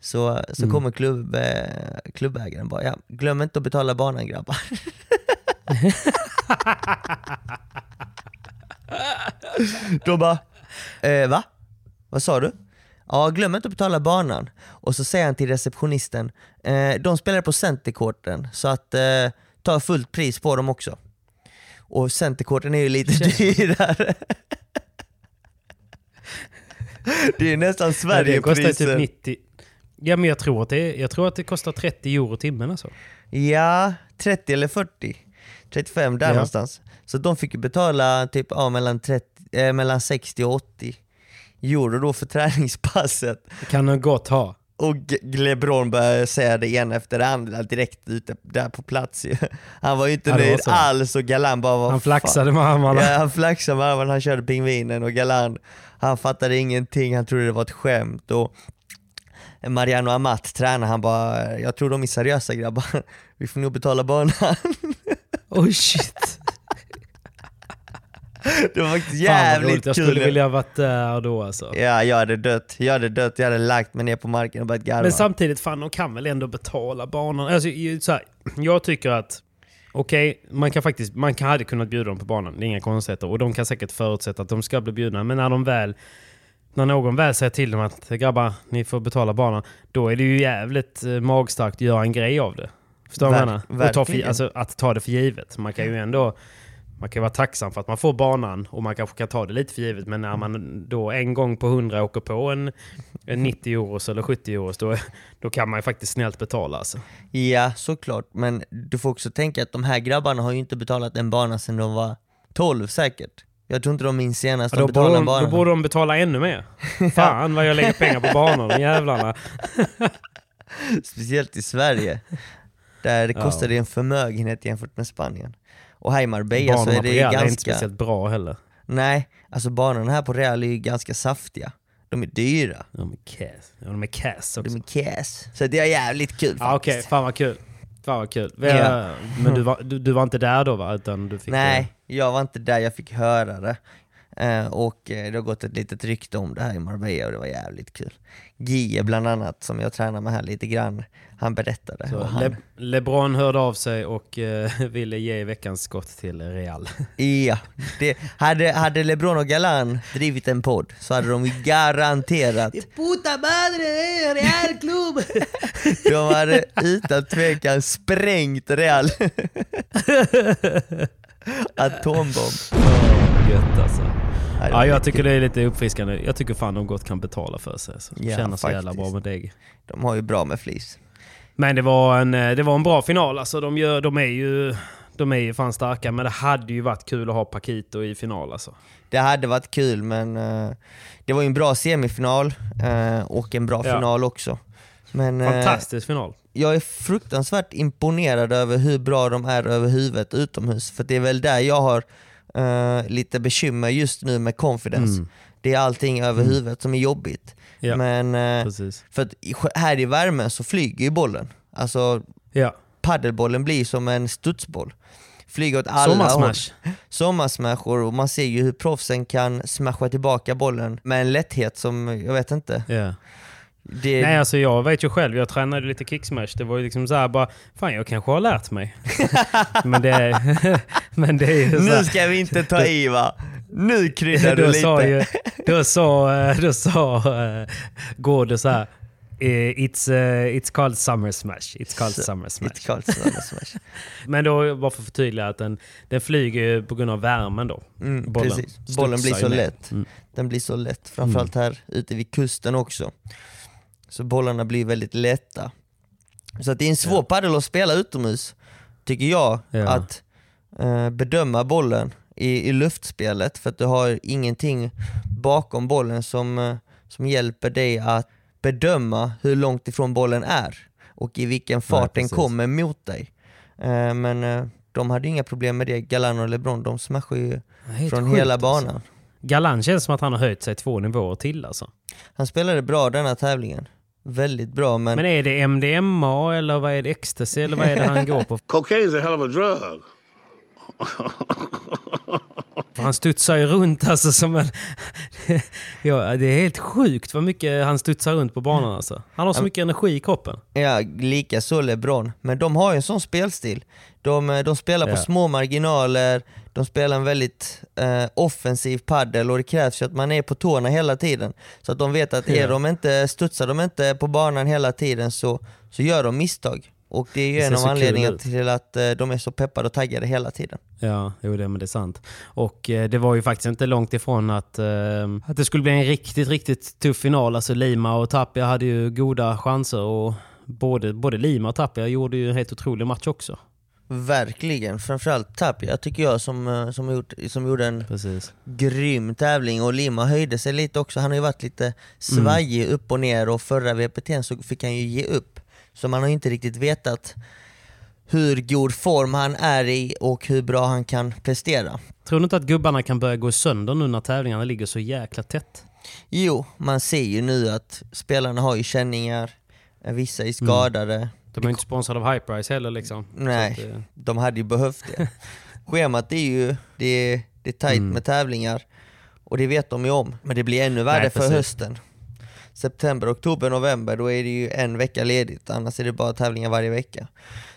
så, så kommer klubb, eh, klubbägaren bara ja, glöm inte att betala banan grabbar. De bara, eh, va? Vad sa du? ja glöm inte att betala banan. Och så säger han till receptionisten, eh, de spelar på centercourten så att eh, ta fullt pris på dem också. Och centercourten är ju lite dyrare. det är nästan Ja, det kostar Sverigepriser. typ 90. Ja men jag tror att det, jag tror att det kostar 30 euro timmen alltså. Ja, 30 eller 40. 35 där Ja. någonstans. Så de fick ju betala typ ja, mellan, 30, eh, mellan 60 och 80 euro då för träningspasset. Det kan de gott ha. Och LeBron började säga det ena efter det andra direkt ute där på plats. Han var ju inte Ja, var nöjd så. alls och Galan bara vad Han fan. flaxade med armarna. Ja, han flaxade med armarna, han körde pingvinen och Galan, han fattade ingenting, han trodde det var ett skämt. Och Mariano Amat, tränare, han bara, jag tror de är seriösa grabbar, vi får nog betala banan. Oh shit. Det var faktiskt Fan jävligt roligt. Jag kul. skulle vilja ha varit där då alltså. Ja, jag hade dött, jag hade dött, jag hade lagt mig ner på marken och börjat garva. Men samtidigt, fan de kan väl ändå betala banan. Alltså, så här, jag tycker att Okej, man kan faktiskt, man kan, hade kunnat bjuda dem på banan, det är inga konstigheter. Och de kan säkert förutsätta att de ska bli bjudna. Men när de väl, när någon väl säger till dem att grabbar, ni får betala banan. Då är det ju jävligt eh, magstarkt att göra en grej av det. Förstår du vad jag menar? Alltså, att ta det för givet. Man kan ju ändå man kan vara tacksam för att man får banan och man kanske kan ta det lite för givet. Men när man då en gång på hundra åker på en, en 90 euros eller 70 euros, då, då kan man ju faktiskt snällt betala. Alltså. Ja, såklart. Men du får också tänka att de här grabbarna har ju inte betalat en bana sedan de var 12 säkert. Jag tror inte de minns senast Ja, de betalade en de, bana. då borde de betala ännu mer. Fan vad jag lägger pengar på banan, de jävlarna. Speciellt i Sverige. Där det Ja. kostar det en förmögenhet jämfört med Spanien. Och här i Marbella så är på det ju Real är inte ganska... speciellt bra heller. Nej, alltså banorna här på Real är ju ganska saftiga. De är dyra. De är cass. Ja, de är cass också. De är cash. Så det är jävligt kul Ja, Okej, faktiskt. fan vad kul. Fan vad kul. Men du var, du, du var inte där då va? Utan du fick Nej, jag var inte där, jag fick höra det. Eh, och eh, det har gått ett litet rykte om det här i Marbella och det var jävligt kul. Gie bland annat, som jag tränar med här lite grann, han berättade. Så han, Le, LeBron hörde av sig och eh, ville ge veckans skott till Real. Ja, det, hade, hade LeBron och Galan drivit en podd så hade de garanterat, Puta madre, Real Club! de hade utan tvekan sprängt Real. Atombomb. Gött alltså. Ja, det Ja, jag tycker det är lite uppfriskande. Jag tycker fan de gott kan betala för sig. Så. Ja, Känner så jävla bra med deg. De har ju bra med flis. Men det var en, eh, det var en bra final. Alltså, de, gör, de, är ju, de är ju fan starka, men det hade ju varit kul att ha Paquito i final alltså. Det hade varit kul men eh, det var ju en bra semifinal eh, och en bra Ja. final också. Men Fantastisk final. jag är fruktansvärt imponerad över hur bra de är över huvudet utomhus. För det är väl där jag har eh, lite bekymmer just nu med confidence. Mm. Det är allting över huvudet som är jobbigt. Ja, Men precis. för här i värmen så flyger ju bollen. Alltså Ja. paddelbollen blir som en studsboll. Flyger åt alla Sommarsmash. håll. Sommarsmashor och man ser ju hur proffsen kan smasha tillbaka bollen med en lätthet som, jag vet inte. Ja. Det, Nej, alltså jag vet ju själv, jag tränade lite kicksmash. Det var ju liksom såhär bara, fan jag kanske har lärt mig. men det, men det är ju så här- nu ska vi inte ta i va? Nu kryddar du då sa lite. ju, då sa, eh, då sa uh, Gård så här. eh, It's, eh, it's called summer smash. It's called summer smash. It's called summer smash. Men då, bara för att förtydliga, att den, den flyger på grund av värmen då. Mm, Bollen. Bollen blir så lätt. Mm. Den blir så lätt, framförallt här ute vid kusten också. Så bollarna blir väldigt lätta. Så att det är en svår padel att spela utomhus, tycker jag, Ja. att eh, bedöma bollen i, i luftspelet, för att du har ingenting bakom bollen som, eh, som hjälper dig att bedöma hur långt ifrån bollen är och i vilken fart den precis. kommer mot dig. Eh, men eh, de hade inga problem med det, Galan och LeBron, de smashar ju från sjukt, hela alltså. banan. Galan känns som att han har höjt sig två nivåer till alltså. Han spelade bra denna tävlingen. Väldigt bra men, Men är det MDMA eller vad är det? Ecstasy eller vad är det han går på? Cocaine's a hell of a drug. Han studsar ju runt alltså som en... ja, det är helt sjukt vad mycket han studsar runt på banan alltså. Han har så mycket energi i kroppen. ja, lika så LeBron. Men de har ju en sån spelstil. De, eh, de spelar på Ja. små marginaler, de spelar en väldigt eh, offensiv paddel och det krävs ju att man är på tårna hela tiden. Så att de vet att är de inte, studsar de inte på banan hela tiden så, så gör de misstag. Och det är ju Det en av anledningarna till att eh, de är så peppade och taggade hela tiden. Ja, jo det, men det är sant. Och eh, det var ju faktiskt inte långt ifrån att, eh, att det skulle bli en riktigt, riktigt tuff final. Alltså Lima och Tapia hade ju goda chanser och både, både Lima och Tapia gjorde ju en helt otrolig match också. Verkligen, framförallt Tapia tycker jag som, eh, som, gjort, som gjorde en Precis. grym tävling och Lima höjde sig lite också. Han har ju varit lite svajig upp och ner och förra VPTn så fick han ju ge upp. Så man har ju inte riktigt vetat hur god form han är i och hur bra han kan prestera. Tror du inte att gubbarna kan börja gå sönder nu när tävlingarna ligger så jäkla tätt? Jo, man ser ju nu att spelarna har ju känningar, vissa är skadade. De är inte sponsrade av Hyperice heller liksom. Nej, att, eh, de hade ju behövt det. Schemat är ju, det är, det är tajt Mm. med tävlingar och det vet de ju om. Men det blir ännu värre Nej, för precis. hösten. September, oktober, november, då är det ju en vecka ledigt, annars är det bara tävlingar varje vecka.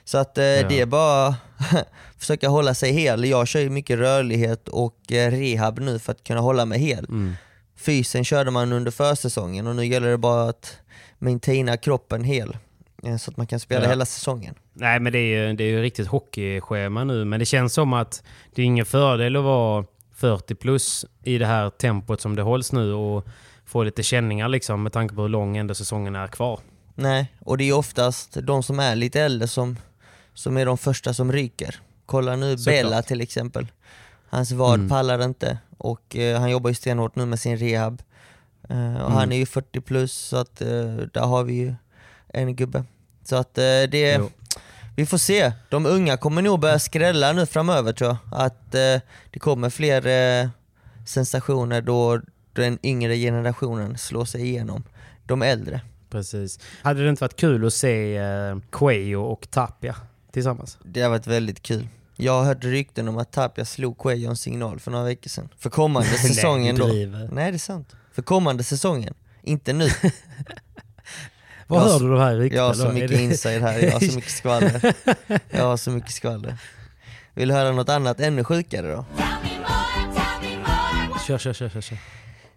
Så att eh, det är bara försöka hålla sig hel. Jag kör ju mycket rörlighet och eh, rehab nu för att kunna hålla mig hel. mm. Fysen körde man under försäsongen och nu gäller det bara att maintaina kroppen hel. Eh, Så att man kan spela Ja. hela säsongen. Nej, men det är ju, det är ju riktigt hockeyschema nu. Men det känns som att det är ingen fördel att vara 40 plus i det här tempot som det hålls nu och få lite känningar liksom med tanke på hur lång ändå säsongen är kvar. Nej, och det är oftast de som är lite äldre som, som är de första som ryker. Kolla nu Såklart. Bella till exempel. Hans vad Mm. pallar inte och eh, han jobbar ju stenhårt nu med sin rehab. Eh, och Han Mm. är ju 40 plus så att eh, där har vi ju en gubbe. Så att eh, det, Jo. vi får se. De unga kommer nog börja skrälla nu framöver tror jag. Att eh, det kommer fler eh, sensationer då den yngre generationen slår sig igenom de äldre. Precis. Hade det inte varit kul att se eh, Quayo och Tapia tillsammans? Det har varit väldigt kul. Jag har hört rykten om att Tapia slog Quayo en signal för några veckor sedan. För kommande säsongen då. Nej det är sant. För kommande säsongen. Inte nu. Vad hör du de här ryktena? Jag har så mycket det- inside här, jag har så mycket skvaller. Jag har så mycket skvaller. Vill du höra något annat ännu sjukare då? Kör, kör, kör, kör, kör.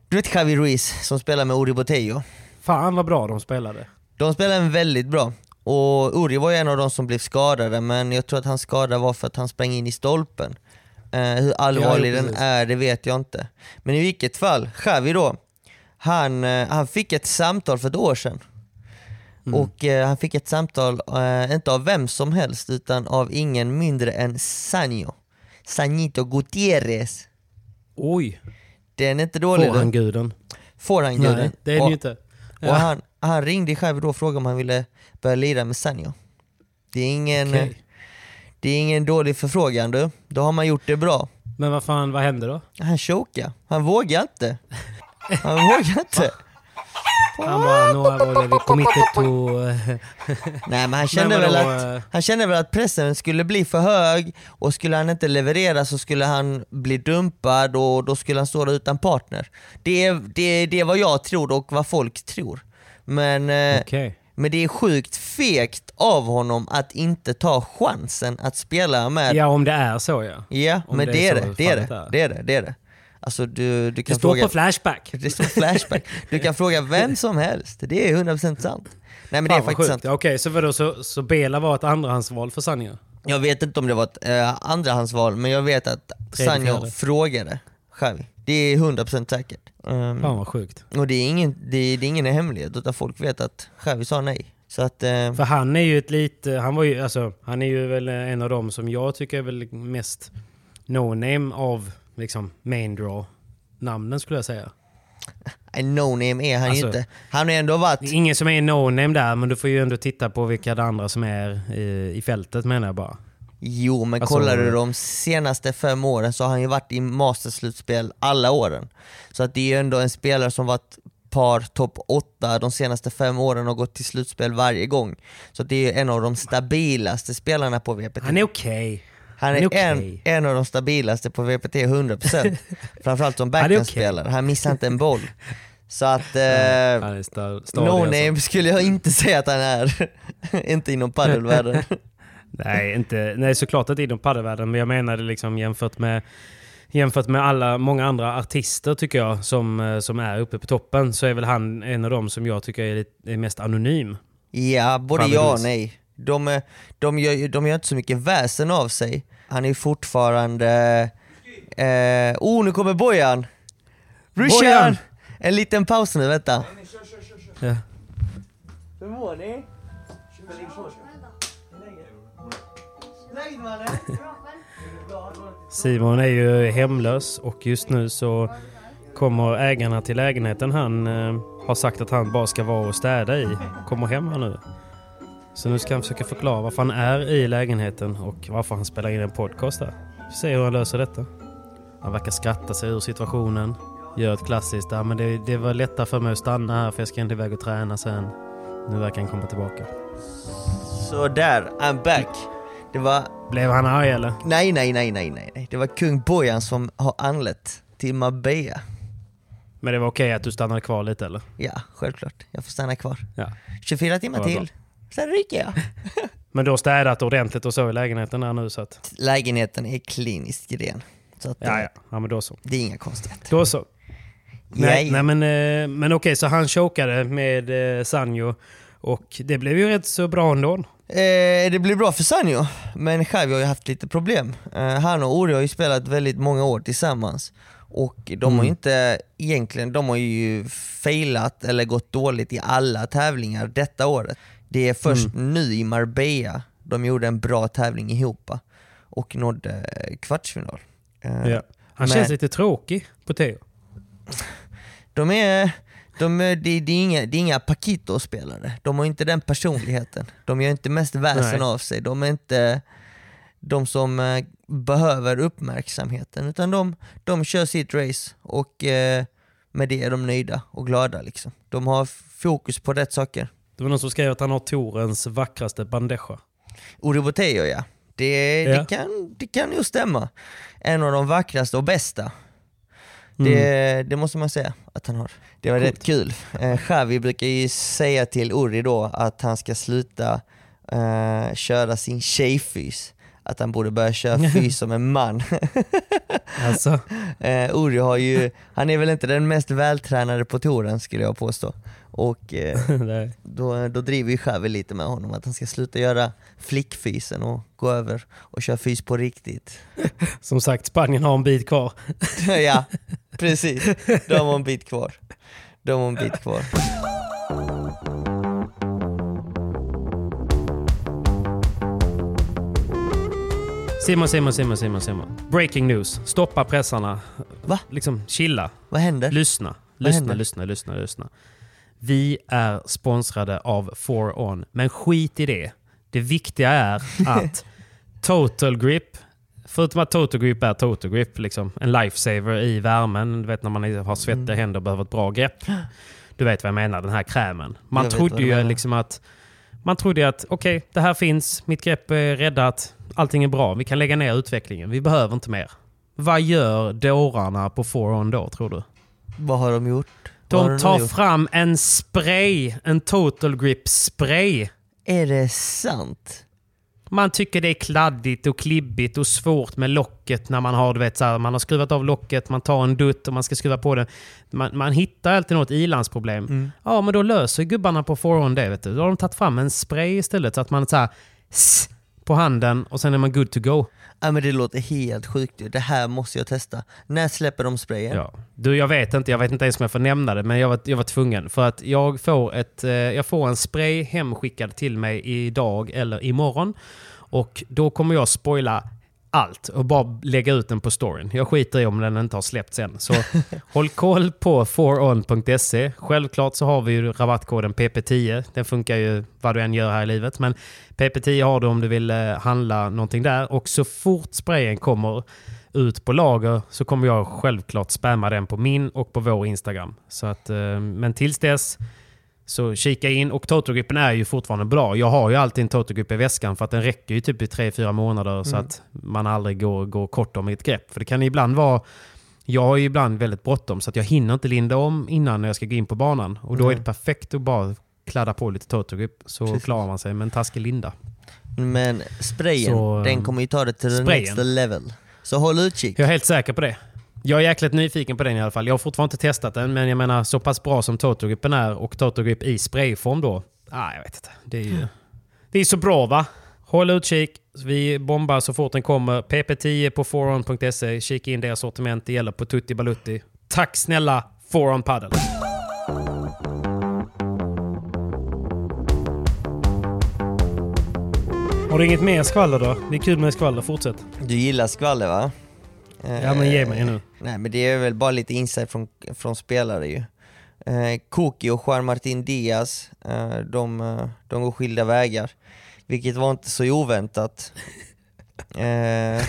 Du vet Javi Ruiz som spelar med Uri Botello? Fan vad bra de spelade. De spelar en väldigt bra. Och Uri var ju en av de som blev skadade men jag tror att hans skada var för att han sprang in i stolpen. Eh, hur allvarlig Ja, den är det vet jag inte. Men i vilket fall, Javi då, han, eh, han fick ett samtal för ett år sedan. Mm. Och eh, han fick ett samtal, eh, inte av vem som helst utan av ingen mindre än Sanjo. Sanito Gutierrez. Oj, Den är inte dålig får han guden? Får han guden. Nej, det är det ju inte. och han, han ringde själv då och frågade om han ville börja lira med Sanjo. Det är ingen, Okej. det är ingen dålig förfrågan du. Då har man gjort det bra. Men vad fan, vad hände då? Han chokade. Han vågar inte. Han vågar inte. Han bara, no, I already committed to... Nej men han kände, Men väl att, han kände väl att pressen skulle bli för hög och skulle han inte leverera så skulle han bli dumpad och då skulle han stå där utan partner. Det är, det, det är vad jag tror och vad folk tror. Men, eh, Okej. men det är sjukt fegt av honom att inte ta chansen att spela med Ja, om det är så ja. Ja, Om men det är det. Är det. Det är det. det, är det. Alltså du, du Det kan står fråga... på Flashback. Det står flashback. Du kan fråga vem som helst. Det är 100% sant. Nej men det är Fan, faktiskt sjukt. sant. Ja, Okej, så vadå, så, så Bela var ett andrahandsval för Sanja? Jag vet inte om det var ett eh, andrahandsval, men jag vet att Sanjo frågade Xavi. Det är 100% säkert. Um, Fan vad sjukt. och det är, ingen, det, det är ingen hemlighet, utan folk vet att Xavi sa nej. Så att, eh, För han är ju ett lite, han var ju, alltså, han är ju väl en av dem som jag tycker är väl mest no-name av liksom main draw namnen skulle jag säga. en no-name är han Alltså- inte. Han har ändå varit... Är ingen som är no-name där, men du får ju ändå titta på vilka det andra som är i, i fältet menar jag bara. Jo, men Alltså- kollar du de senaste fem åren så har han ju varit i masterslutspel alla åren. Så att det är ju ändå en spelare som varit par topp åtta de senaste fem åren och gått till slutspel varje gång. Så att det är ju en av de stabilaste spelarna på VPT. Han är okej. Är, han är okej. en, en av de stabilaste på VPT, 100%. Framförallt som backhandspelare, han missar inte en boll. Så att eh, Han är sta- stadig no alltså. skulle jag inte säga att han är, inte inom padelvärlden. Nej, inte, nej såklart inte inom padelvärlden, men jag menade liksom jämfört med Jämfört med alla, många andra artister tycker jag som, eh, som är uppe på toppen så är väl han en av dem som jag tycker är, lite, är mest anonym. Ja, både ja och nej. De, är- de, gör, de gör inte så mycket väsen av sig. Han är fortfarande... Eh, oh, nu kommer Bojan! Rushan! Bojan! En liten paus nu, vänta. Ja. Hur mår ni? Simon är ju hemlös och just nu så kommer ägarna till lägenheten han eh, har sagt att han bara ska vara och städa i, kommer hem här nu. Så nu ska han försöka förklara varför han är i lägenheten och varför han spelar in en podcast där. Vi ser hur han löser detta. Han verkar skratta sig ur situationen. Gör ett klassiskt, ja, men det, det var lättare för mig att stanna här för jag ska inte iväg och träna sen. Nu verkar han komma tillbaka. Så där, I'm back. Det var, Blev han arg eller? nej nej nej nej nej, det var kung Bojan som har anlett till Marbella. Men det var okej att du stannade kvar lite eller? Ja, självklart. Jag får stanna kvar. Ja. 24 timmar till, sen ryker jag. Men du har städat ordentligt och så i lägenheten där nu så att... Lägenheten är kliniskt ren. Så att, Ja, eh, ja. ja men då så. det är inga konstigheter. Då så. Nej, nej men, eh, men okej, så han chokade med eh, Sanjo. Och det blev ju rätt så bra ändå. Eh, det blir bra för Sanjo, men Xavi har ju haft lite problem. Eh, han och Ori har ju spelat väldigt många år tillsammans. Och de har Mm. ju inte, egentligen, de har ju failat eller gått dåligt i alla tävlingar detta året. Det är först Mm. nu i Marbella de gjorde en bra tävling ihop och nådde eh, kvartsfinal. Eh, Ja. Han men- känns lite tråkig på Theo. De är, de det, det är inga, det är inga Paquito-spelare, de har inte den personligheten. De gör inte mest väsen av sig, de är inte de som eh, behöver uppmärksamheten, utan de, de kör sitt race och eh, med det är de nöjda och glada. Liksom. De har fokus på rätt saker. Det var någon som skrev att han har Torens vackraste bandeja. Uri Botello ja, det, Ja. Det, kan, det kan ju stämma. En av de vackraste och bästa. Det, Mm. det måste man säga att han har. Det var Coolt. rätt kul. Eh, Xavi brukar ju säga till Uri då att han ska sluta eh, köra sin tjejfys. Att han borde börja köra fys som en man. Alltså, eh, Uri har ju, han är väl inte den mest vältränade på touren skulle jag påstå. Och eh, då, då driver ju Xavi lite med honom att han ska sluta göra flickfysen och gå över och köra fys på riktigt. som sagt, Spanien har en bit kvar. ja, precis. De har en bit kvar. De har en bit kvar. Simon, Simon, Simon, Simon, Simon. Breaking news. Stoppa pressarna. Va? Liksom chilla. Vad händer? Lyssna. Lyssna, lyssna, lyssna, lyssna. Vi är sponsrade av 4On, men skit i det. Det viktiga är att Total Grip, förutom att Total Grip är Total Grip, liksom en lifesaver i värmen, du vet när man har svettiga Mm. händer och behöver ett bra grepp. Du vet vad jag menar, den här krämen. Man Jag trodde ju liksom att man trodde att okej, det här finns, mitt grepp är räddat, allting är bra, vi kan lägga ner utvecklingen, vi behöver inte mer. Vad gör dårarna på 4On då, tror du? Vad har de gjort? De tar gjort? fram en spray, en total grip spray. Är det sant? Man tycker det är kladdigt och klibbigt och svårt med locket när man har, du vet, så här, man har skruvat av locket, man tar en dutt och man ska skruva på den. Man, man hittar alltid något ilandsproblem. Mm. Ja, men då löser gubbarna på 4 det. Vet du. Då har de tagit fram en spray istället så att man så här, på handen och sen är man good to go. Ja men det låter helt sjukt ju. Det här måste jag testa. När släpper de sprayen? Ja. Du, jag vet inte. Jag vet inte ens om jag får nämna det, men jag var, jag var tvungen. För att jag får, ett, eh, jag får en spray hemskickad till mig idag eller imorgon. Och då kommer jag spoila allt och bara lägga ut den på storyn. Jag skiter i om den inte har släppts än. Så håll koll på 4on.se. Självklart så har vi ju rabattkoden PP10. Den funkar ju vad du än gör här i livet. Men PP10 har du om du vill eh, handla någonting där. Och så fort sprayen kommer ut på lager så kommer jag självklart spamma den på min och på vår Instagram. Så att, eh, men tills dess så kika in. Och Totogrippen är ju fortfarande bra. Jag har ju alltid en Totogrip i väskan för att den räcker ju typ i 3-4 månader så Mm. att man aldrig går, går kort om i ett grepp. För det kan ibland vara jag har ju ibland väldigt bråttom så att jag hinner inte linda om innan jag ska gå in på banan. Och då Nej. är det perfekt att bara kladda på lite Totogrip så Precis. klarar man sig med en taskig linda. Men sprayen, Så, den kommer ju ta det till the sprayen. next level. Så håll utkik. Jag är helt säker på det. Jag är jäkligt nyfiken på den i alla fall. Jag har fortfarande inte testat den, men jag menar så pass bra som Totogripen är och Totogrip i sprayform då. Ah, jag vet inte. Det är ju... Det är så bra va? Håll utkik. Vi bombar så fort den kommer. PP10 på foron.se. Kika in deras sortiment. Det gäller på Tutti Balutti. Tack snälla Foron Paddle. Har du inget mer skvaller då? Det är kul med skvaller. Fortsätt. Du gillar skvaller va? Ja men ge mig nu. Nej men det är väl bara lite insight från, från spelare ju. Eh, Koki och Juan Martin Diaz, eh, de, eh, de går skilda vägar. Vilket var inte så oväntat. Eh,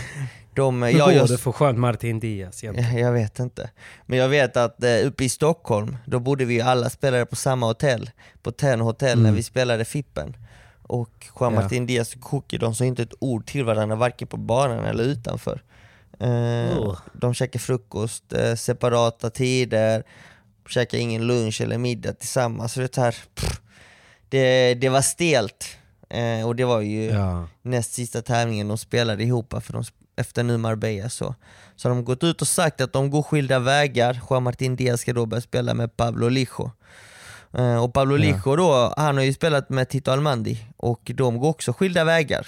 de, Hur ja, går jag, det för Juan Martin Diaz egentligen? jag vet inte. Men jag vet att eh, uppe i Stockholm, då bodde vi alla spelare på samma hotell, på Ten Hotel när Mm. vi spelade Fippen. Och Juan Ja. Martin Diaz och Koki, de sa inte ett ord till varandra varken på banan eller utanför. Eh, de käkar frukost, eh, separata tider, käkar ingen lunch eller middag tillsammans. Så det, här, pff, det, det var stelt. Eh, och det var ju Ja. näst sista tävlingen de spelade ihop för de, efter nu Marbella så. Så har de gått ut och sagt att de går skilda vägar. Juan Martin Diaz ska då börja spela med Pablo Lijo. Och Pablo Ja. Lijo då, han har ju spelat med Tito Almandi och de går också skilda vägar.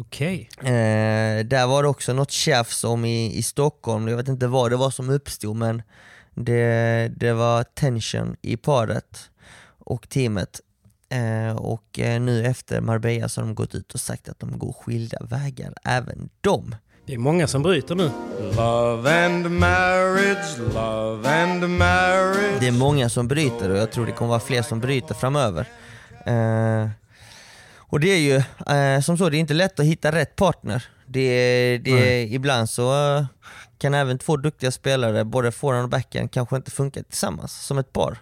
Okej. Eh, där var det också något tjafs om i, i Stockholm, jag vet inte vad det var som uppstod men det, det var tension i paret och teamet. Eh, och eh, nu efter Marbella så har de gått ut och sagt att de går skilda vägar, även de. Det är många som bryter nu. Love and marriage, love and marriage. Det är många som bryter och jag tror det kommer vara fler som bryter framöver. Eh, och det är ju eh, som så, det är inte lätt att hitta rätt partner. Det, det, ibland så kan även två duktiga spelare, både forehand och backhand, kanske inte funka tillsammans som ett par.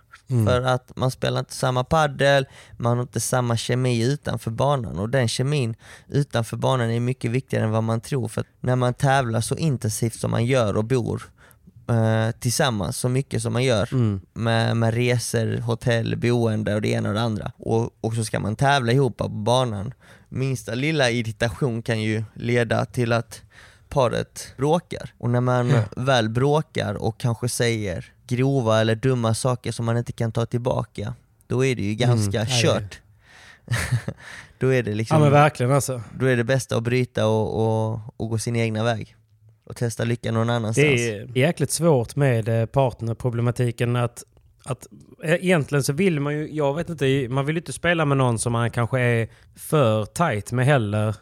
För att man spelar inte samma paddel, man har inte samma kemi utanför banan och den kemin utanför banan är mycket viktigare än vad man tror för att när man tävlar så intensivt som man gör och bor eh, tillsammans så mycket som man gör med, med resor, hotell, boende och det ena och det andra. Och, och så ska man tävla ihop på banan. Minsta lilla irritation kan ju leda till att paret bråkar. Och när man väl bråkar och kanske säger grova eller dumma saker som man inte kan ta tillbaka då är det ju ganska Nej, det- kört. då är det liksom Ja men verkligen alltså. då är det bästa att bryta och, och, och gå sin egna väg och testa lyckan någon annanstans. Det är jäkligt svårt med eh, partnerproblematiken att, att eh, egentligen så vill man ju, jag vet inte, man vill ju inte spela med någon som man kanske är för tight med heller.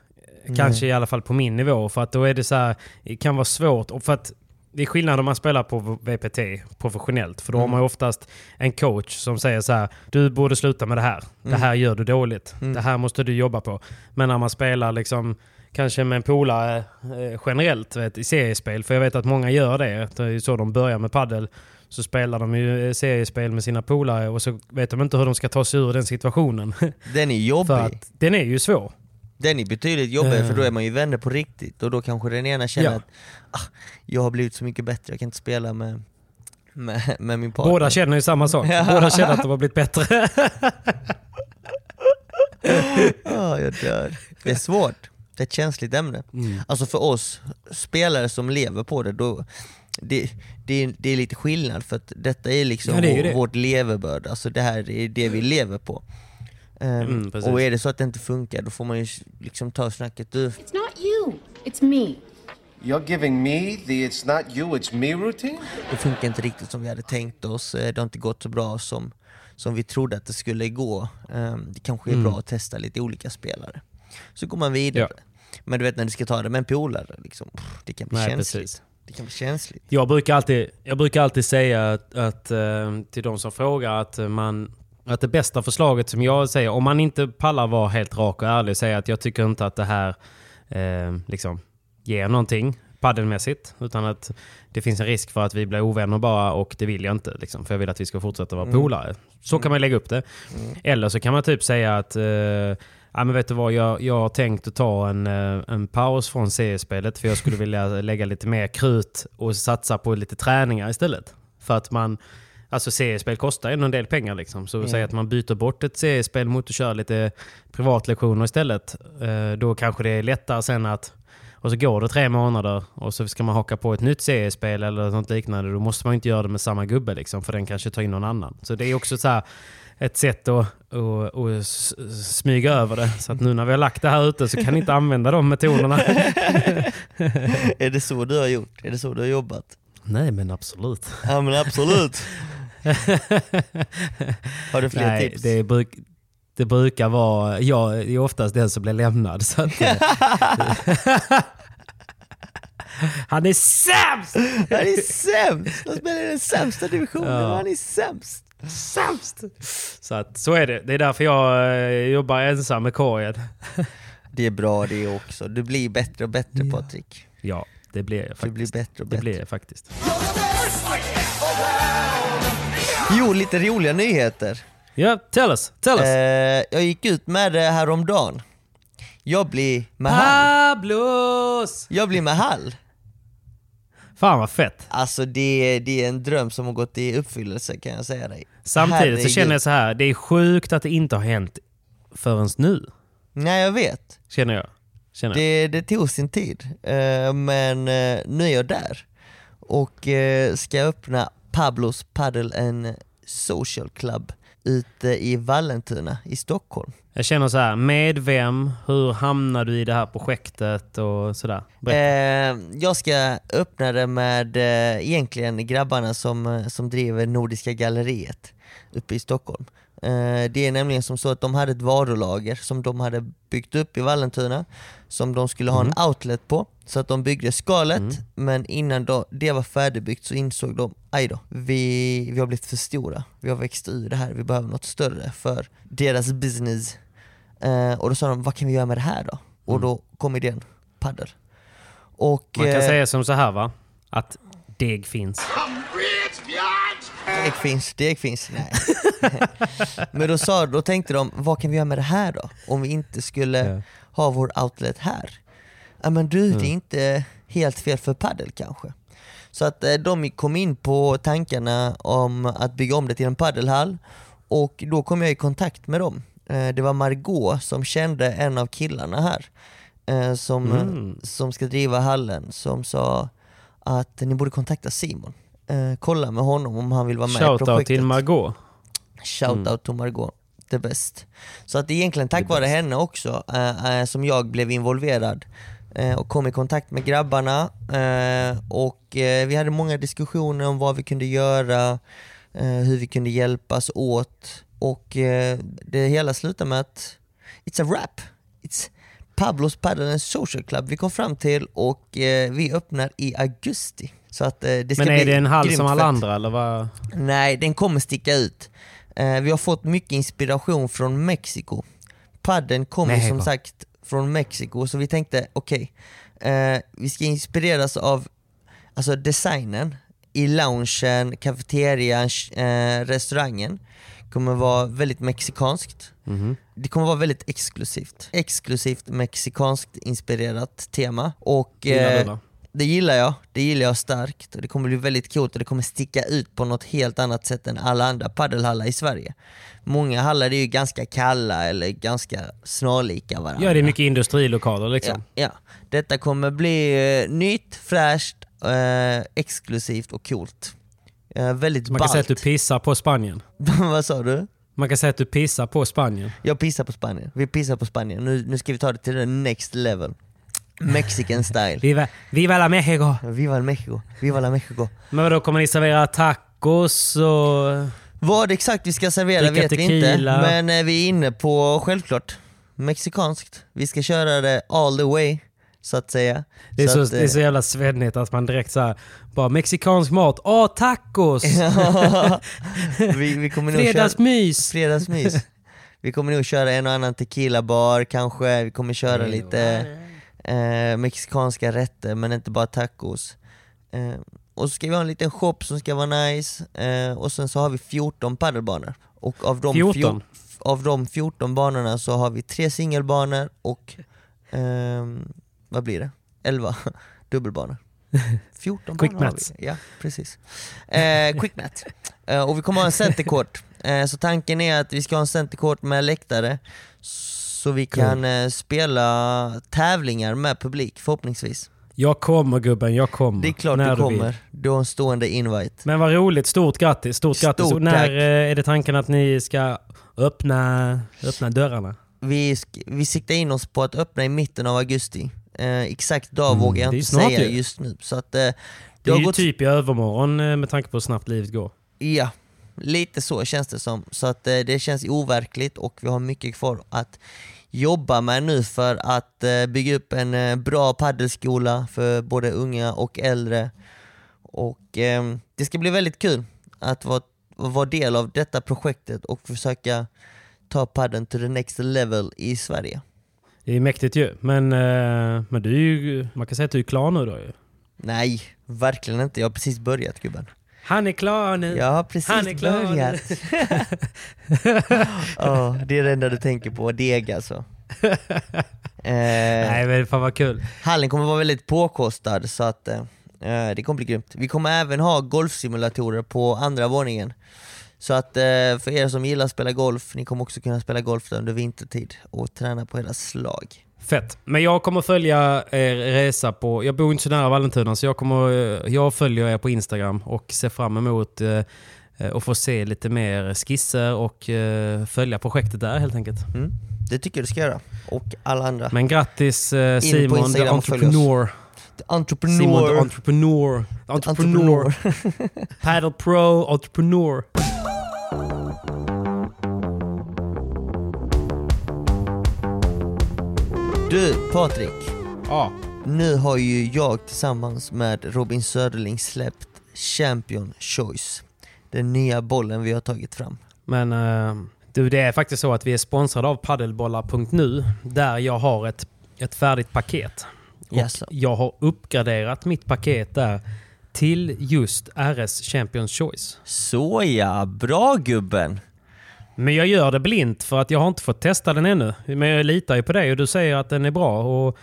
Kanske i alla fall på min nivå för att då är det så här, det kan vara svårt och för att det är skillnad om man spelar på VPT professionellt för då har man ju oftast en coach som säger så här du borde sluta med det här. Det här gör du dåligt. Det här måste du jobba på. Men när man spelar liksom kanske med en polare eh, generellt vet, i seriespel, för jag vet att många gör det. Det är ju så de börjar med paddel så spelar de ju eh, seriespel med sina polare och så vet de inte hur de ska ta sig ur den situationen. Den är jobbig. för att den är ju svår. Den är betydligt jobbigare Eh. för då är man ju vänner på riktigt och då kanske den ena känner Ja. att ah, jag har blivit så mycket bättre, jag kan inte spela med, med, med min partner. Båda känner ju samma sak. Båda känner att de har blivit bättre. Ah, jag dör. Det är svårt, det är ett känsligt ämne. Mm. Alltså för oss spelare som lever på det, då, det, det, är, det är lite skillnad för att detta är liksom Ja, det är vår, det. vårt levebröd, alltså det här är det vi lever på. Ehm, Mm, och är det så att det inte funkar, då får man ju liksom ta snacket, du, It's not you, it's me. You're giving me the it's not you, it's me routine? det funkar inte riktigt som vi hade tänkt oss, Eh, det har inte gått så bra som, som vi trodde att det skulle gå. Ehm, Det kanske är Mm. bra att testa lite olika spelare. Så går man vidare. Men du vet när du ska ta det med en polare, liksom, det kan bli Nej, känsligt. precis. Det kan bli känsligt. Jag brukar alltid, jag brukar alltid säga att, att, eh, till de som frågar att, man, att det bästa förslaget som jag säger, om man inte pallar vara helt rak och ärlig och säga att jag tycker inte att det här eh, liksom, ger någonting paddelmässigt. Utan att det finns en risk för att vi blir ovänner bara och det vill jag inte. Liksom, för jag vill att vi ska fortsätta vara polare. Så kan man lägga upp det. Eller så kan man typ säga att eh, Ja, men vet du vad, jag, jag har tänkt att ta en, eh, en paus från seriespelet för jag skulle vilja lägga lite mer krut och satsa på lite träningar istället. För att man, Alltså seriespel kostar ändå en del pengar liksom. Så Ja. säg att man byter bort ett seriespel mot att köra lite privatlektioner istället. Eh, då kanske det är lättare sen att... Och så går det tre månader och så ska man haka på ett nytt seriespel eller något liknande. Då måste man inte göra det med samma gubbe liksom, för den kanske tar in någon annan. Så det är också så här ett sätt att, att, att smyga över det. Så att nu när vi har lagt det här ute så kan ni inte använda de metoderna. är det så du har gjort? Är det så du har jobbat? Nej men absolut. Ja men absolut. Har du fler Nej, tips? Det, bruk, det brukar vara, jag är oftast den som blir lämnad. Så att, eh, han är sämst! Han är sämst! Han spelar i den sämsta divisionen Ja. han är sämst. Sämst! Så, att, så är det. Det är därför jag eh, jobbar ensam med korgen. Det är bra det också. Du blir bättre och bättre Patrik. Ja, det blir jag Du faktiskt. blir bättre och Det bättre. blir jag faktiskt. Jo, lite roliga nyheter. Ja, tell us! Tell us! Eh, jag gick ut med det häromdagen. Jag blir med Hall. Pablos! Jag blir med Hall. Fan vad fett. Alltså det, det är en dröm som har gått i uppfyllelse kan jag säga dig. Samtidigt Herregud. så känner jag så här, det är sjukt att det inte har hänt förrän nu. Nej jag vet. Känner jag. Känner jag. Det, det tog sin tid, eh, men eh, nu är jag där. Och eh, ska öppna Pablos Paddle and Social Club ute i Vallentuna i Stockholm. Jag känner så här, med vem? Hur hamnar du i det här projektet och sådär? Eh, jag ska öppna det med eh, egentligen grabbarna som, som driver Nordiska galleriet uppe i Stockholm. Eh, det är nämligen som så att de hade ett varulager som de hade byggt upp i Vallentuna som de skulle ha en outlet på. Så att de byggde skalet, men innan då, det var färdigbyggt så insåg de, aj då, vi, vi har blivit för stora. Vi har växt ur det här, vi behöver något större för deras business. Eh, och då sa de, vad kan vi göra med det här då? Och då kom idén, paddel. Och, Man kan eh, säga som så här va, att deg finns. Deg finns, deg finns. Nej. Men då, sa, då tänkte de, vad kan vi göra med det här då? Om vi inte skulle Ja. ha vår outlet här? Ja men du, det är inte helt fel för paddel kanske. Så att eh, de kom in på tankarna om att bygga om det till en paddelhall och då kom jag i kontakt med dem. Eh, Det var Margot som kände en av killarna här eh, som, Mm. som ska driva hallen som sa att ni borde kontakta Simon. Eh, kolla med honom om han vill vara med i Shoutout projektet. till Margot. Shoutout till Margot, the best. Så att egentligen tack vare henne också eh, eh, som jag blev involverad eh, och kom i kontakt med grabbarna eh, och vi hade många diskussioner om vad vi kunde göra, hur vi kunde hjälpas åt och det hela slutade med att it's a wrap. It's Pablos Paddle Social Club vi kom fram till och vi öppnar i augusti. Så att, eh, det ska Men är det en hall som alla fett. andra eller vad? Nej, den kommer sticka ut. Eh, vi har fått mycket inspiration från Mexiko. Padden kommer som va? sagt från Mexiko, så vi tänkte okej, eh, vi ska inspireras av alltså designen i loungen, kafeterian, restaurangen. kommer vara väldigt mexikanskt. Mhm. Det kommer vara väldigt exklusivt. Exklusivt mexikanskt inspirerat tema. Och Gillar eh, det? gillar jag, det gillar jag starkt och det kommer bli väldigt coolt och det kommer sticka ut på något helt annat sätt än alla andra paddelhallar i Sverige. Många hallar är ju ganska kalla eller ganska snarlika varandra. Ja, det är mycket industrilokaler liksom. Ja, ja. Detta kommer bli eh, nytt, fräscht, eh, exklusivt och coolt. Eh, väldigt Man kan säga att du ballt. pissar på Spanien. Vad sa du? Man kan säga att du pissar på Spanien. Jag pissar på Spanien. Vi pissar på Spanien. Nu, nu ska vi ta det till the next level. Mexican style. Viva, viva la Mexico! Viva el Mexico. Viva la Mexico. Men då kommer ni servera tacos och... Vad exakt vi ska servera vet vi inte, tequila. men eh, vi är inne på, självklart, mexikanskt. Vi ska köra det all the way, så att säga. Det är så, att, det är så eh, jävla svennigt att man direkt såhär, bara mexikansk mat, åh tacos! vi, vi kommer nog köra, Fredagsmys! fredagsmys. Vi kommer nog köra en och annan tequila-bar kanske, vi kommer köra lite eh, mexikanska rätter men inte bara tacos. Eh, och så ska vi ha en liten shop som ska vara nice, eh, och sen så har vi 14 paddelbanor. Och av de, 14? fjor- av de 14 banorna så har vi tre singelbanor och, ehm, vad blir det? 11 dubbelbanor. 14 Quick banor har mats. vi. Ja, precis. Eh, quick mat. Eh, och vi kommer ha en centercourt. Eh, så tanken är att vi ska ha en centercourt med läktare så vi kan eh, spela tävlingar med publik förhoppningsvis. Jag kommer gubben, jag kommer. Det är klart när du kommer. Du har en stående invite. Men vad roligt, stort grattis. Stort, grattis. Stort Och när eh, är det tanken att ni ska öppna, öppna dörrarna? Vi, vi siktar in oss på att öppna i mitten av augusti. Eh, exakt dag Mm, vågar jag inte säga ju. just nu. Så att, eh, det Det är ju gått typ i övermorgon eh, med tanke på hur snabbt livet går. Ja, lite så känns det som. Så att eh, det känns overkligt och vi har mycket kvar att jobba med nu för att eh, bygga upp en eh, bra paddelskola för både unga och äldre. Och eh, det ska bli väldigt kul att vara, att vara del av detta projektet och försöka ta padden to the next level i Sverige. Det är mäktigt ju. Men, eh, men du är ju, man kan säga att du är klar nu då ju. Nej, verkligen inte. Jag har precis börjat gubben. Han är klar nu. Jag har precis Han är klar börjat. Ja, det är det enda du tänker på, deg alltså. Eh, Nej men fan vad kul. hallen kommer vara väldigt påkostad så att eh, eh, det kommer bli grymt. Vi kommer även ha golfsimulatorer på andra våningen. Så att eh, för er som gillar att spela golf, ni kommer också kunna spela golf under vintertid och träna på era slag. Fett. Men jag kommer följa er resa på... Jag bor inte så nära Vallentuna så jag, kommer, eh, jag följer er på Instagram och ser fram emot eh, eh, att få se lite mer skisser och eh, följa projektet där helt enkelt. Mm. Det tycker jag du ska göra. Och alla andra. Men grattis eh, Simon, the följ oss. entrepreneur. Entrepreneur. Simon the entrepreneur. The entrepreneur. Paddle pro entrepreneur. Du Patrik, Ja. nu har ju jag tillsammans med Robin Söderling släppt Champion Choice. Den nya bollen vi har tagit fram. Men eh, du, det är faktiskt så att vi är sponsrade av paddelbollar.nu där jag har ett, ett färdigt paket. Och Jaså. jag har uppgraderat mitt paket där till just RS Champions Choice. Så ja, bra gubben! Men jag gör det blint för att jag har inte fått testa den ännu. Men jag litar ju på dig och du säger att den är bra. Och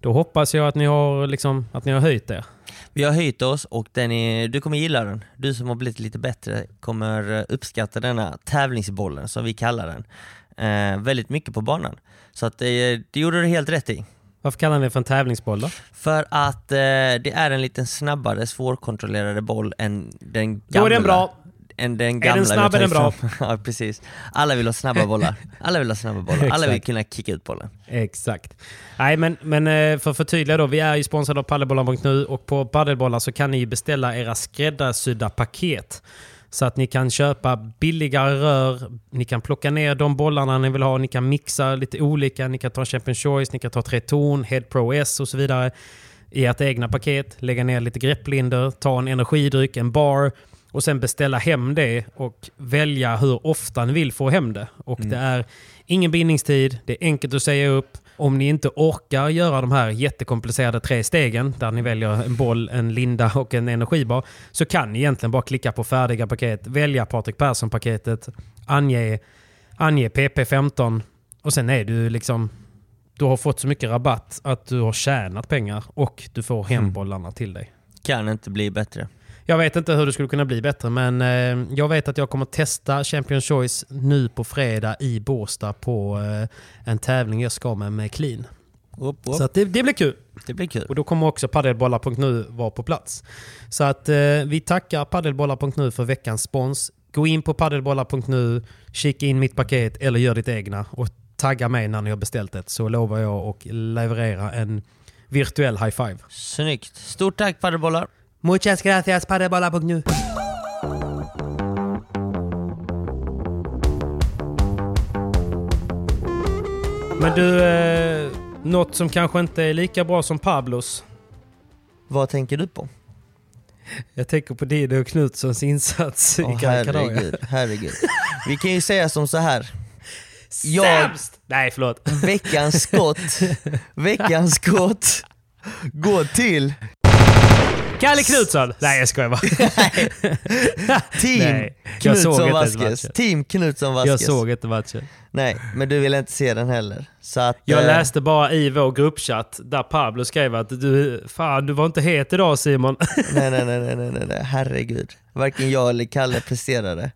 då hoppas jag att ni har, liksom, att ni har höjt det. Vi har höjt oss och den är, du kommer gilla den. Du som har blivit lite bättre kommer eh, uppskatta denna tävlingsbollen som vi kallar den. Eh, väldigt mycket på banan. Så att, eh, det gjorde du helt rätt i. Varför kallar ni det för en tävlingsboll då? För att eh, det är en lite snabbare, svårkontrollerade boll än den gamla. Då är den bra. Än den den gamla vi snabb är den bra. ja, precis. Alla vill ha snabba bollar. Alla vill ha snabba bollar. Alla vill kunna kicka ut bollen. Exakt. Nej, men, men eh, för att förtydliga då. Vi är ju sponsrade av Paddelbollar.nu och på Paddelbollar så kan ni beställa era skräddarsydda paket. Så att ni kan köpa billigare rör, ni kan plocka ner de bollarna ni vill ha, ni kan mixa lite olika, ni kan ta Champion Choice, ni kan ta tre torn, Head Pro S och så vidare i ert egna paket, lägga ner lite grepplinder, ta en energidryck, en bar och sen beställa hem det och välja hur ofta ni vill få hem det. Och det är ingen bindningstid, det är enkelt att säga upp. Om ni inte orkar göra de här jättekomplicerade tre stegen där ni väljer en boll, en linda och en energibar så kan ni egentligen bara klicka på färdiga paket, välja Patrik Persson-paketet, ange, ange PP15 och sen är du liksom du har fått så mycket rabatt att du har tjänat pengar och du får hem bollarna till dig. Kan inte bli bättre. Jag vet inte hur det skulle kunna bli bättre, men eh, jag vet att jag kommer testa Champions Choice nu på fredag i Båstad på eh, en tävling jag ska med med Clean. Upp, upp. Så att det, det blir kul. Det blir kul. Och då kommer också paddelbollar.nu vara på plats. Så att eh, vi tackar paddelbollar.nu för veckans spons. Gå in på paddelbollar.nu, kika in mitt paket eller gör ditt egna och tagga mig när ni har beställt det så lovar jag att leverera en virtuell high five. Snyggt. Stort tack paddelbollar. Muchas gracias paddelbollar.nu. Men du, eh, något som kanske inte är lika bra som Pablos. Vad tänker du på? Jag tänker på Dino Knutssons insats Åh, i Canaria. herregud, herregud. Vi kan ju säga som så här. Jag, Sämst! Nej, förlåt. veckans skott, veckans skott går till Kalle Knutsson! Nej jag skojar bara. Team jag Knutsson Vasquez. Team Knutsson Jag Vasquez. såg inte matchen. Nej, men du vill inte se den heller. Så att, Jag eh, läste bara i vår gruppchatt där Pablo skrev att du, fan du var inte het idag Simon. Nej, nej, nej, nej, nej, nej, herregud. Varken jag eller Kalle presterade.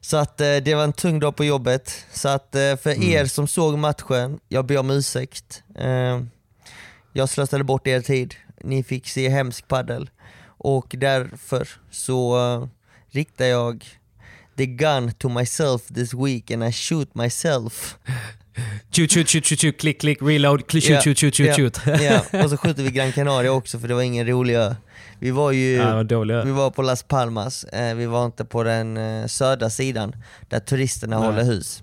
Så att eh, det var en tung dag på jobbet. Så att eh, för er som såg matchen, jag ber om ursäkt. Jag slösade bort er tid. Ni fick se hemsk paddel Och därför så eh, riktar jag the gun to myself this week and I shoot myself. Shoot, shoot, shoot, shoot, shoot, klick, klick, reload, shoot, shoot, shoot, shoot, shoot. ja. Och så skjuter vi Gran Canaria också för det var ingen rolig ö. Vi var ju Ja, var vi var på Las Palmas, eh, vi var inte på den eh, södra sidan där turisterna Nej. håller hus.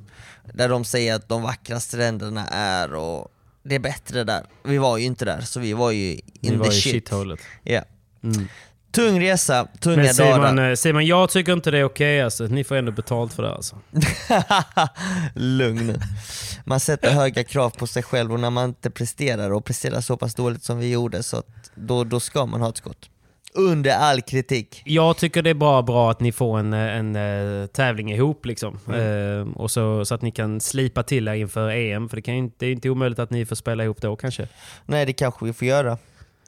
Där de säger att de vackra stränderna är och det är bättre där. Vi var ju inte där så vi var ju in var the i shit. shithålet. Ja. Mm. Tung resa, tunga Men Simon, dagar. eh, Simon, jag tycker inte det är okej alltså. Ni får ändå betalt för det alltså. Lugn nu. Man sätter höga krav på sig själv och när man inte presterar och presterar så pass dåligt som vi gjorde så att då, då ska man ha ett skott. Under all kritik. Jag tycker det är bara bra att ni får en, eh, en, eh, tävling ihop liksom. Mm. Eh, och så, så att ni kan slipa till er inför EM. För det, kan ju inte, det är inte omöjligt att ni får spela ihop då kanske. Nej det kanske vi får göra.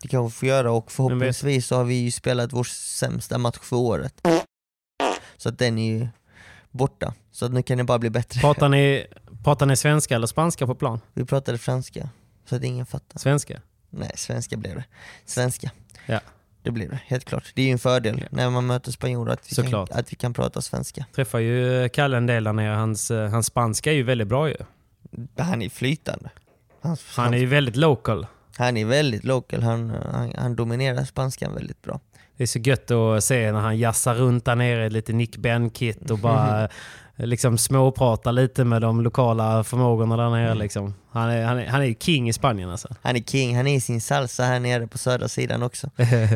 Det kanske vi får göra och förhoppningsvis så har vi ju spelat vår sämsta match för året. Så att den är ju borta. Så att nu kan det bara bli bättre. Pratar ni, pratar ni svenska eller spanska på plan? Vi pratade franska, så att ingen fattar. Svenska? Nej, svenska blev det. Svenska. Ja. Det blir det, helt klart. Det är ju en fördel när man möter spanjorer att vi, kan, att vi kan prata svenska. Träffar ju Kalle en del där nere. Hans, eh, hans spanska är ju väldigt bra ju. Han är flytande. Han, Han är ju väldigt local. han är väldigt local, han, han, han dominerar spanskan väldigt bra. Det är så gött att se när han jassar runt där nere, lite Nick Ben-kit och bara liksom småpratar lite med de lokala förmågorna där nere. Liksom. Han, är, han, är, han är king i Spanien alltså. Han är king, han är i sin salsa här nere på södra sidan också.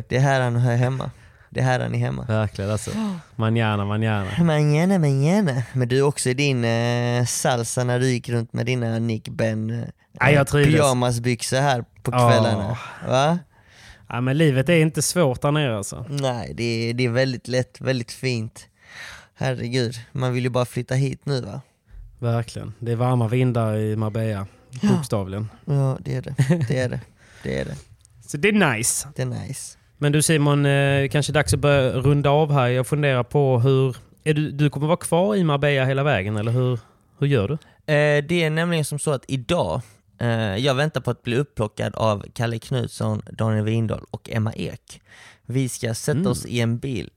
Det är här han hör hemma. Det är här han är hemma. Verkligen alltså. Manjana, manjana. Manjana, manjana. Men du också i din eh, salsa när du gick runt med dina Nick Ben eh, Ja, pyjamasbyxor här på kvällarna. Va? Ja, men livet är inte svårt där nere alltså. Nej, det är, det är väldigt lätt, väldigt fint. Herregud, man vill ju bara flytta hit nu va? Verkligen. Det är varma vindar i Marbella. Bokstavligen. Ja, det är det. Det är det. Det är det. Så det är nice. Det är nice. Men du Simon, eh, kanske dags att börja runda av här. Jag funderar på hur... Är du, du kommer vara kvar i Marbella hela vägen eller hur, hur gör du? Eh, det är nämligen som så att idag, eh, jag väntar på att bli upplockad av Kalle Knutsson, Daniel Windahl och Emma Ek. Vi ska sätta Mm. oss i en bil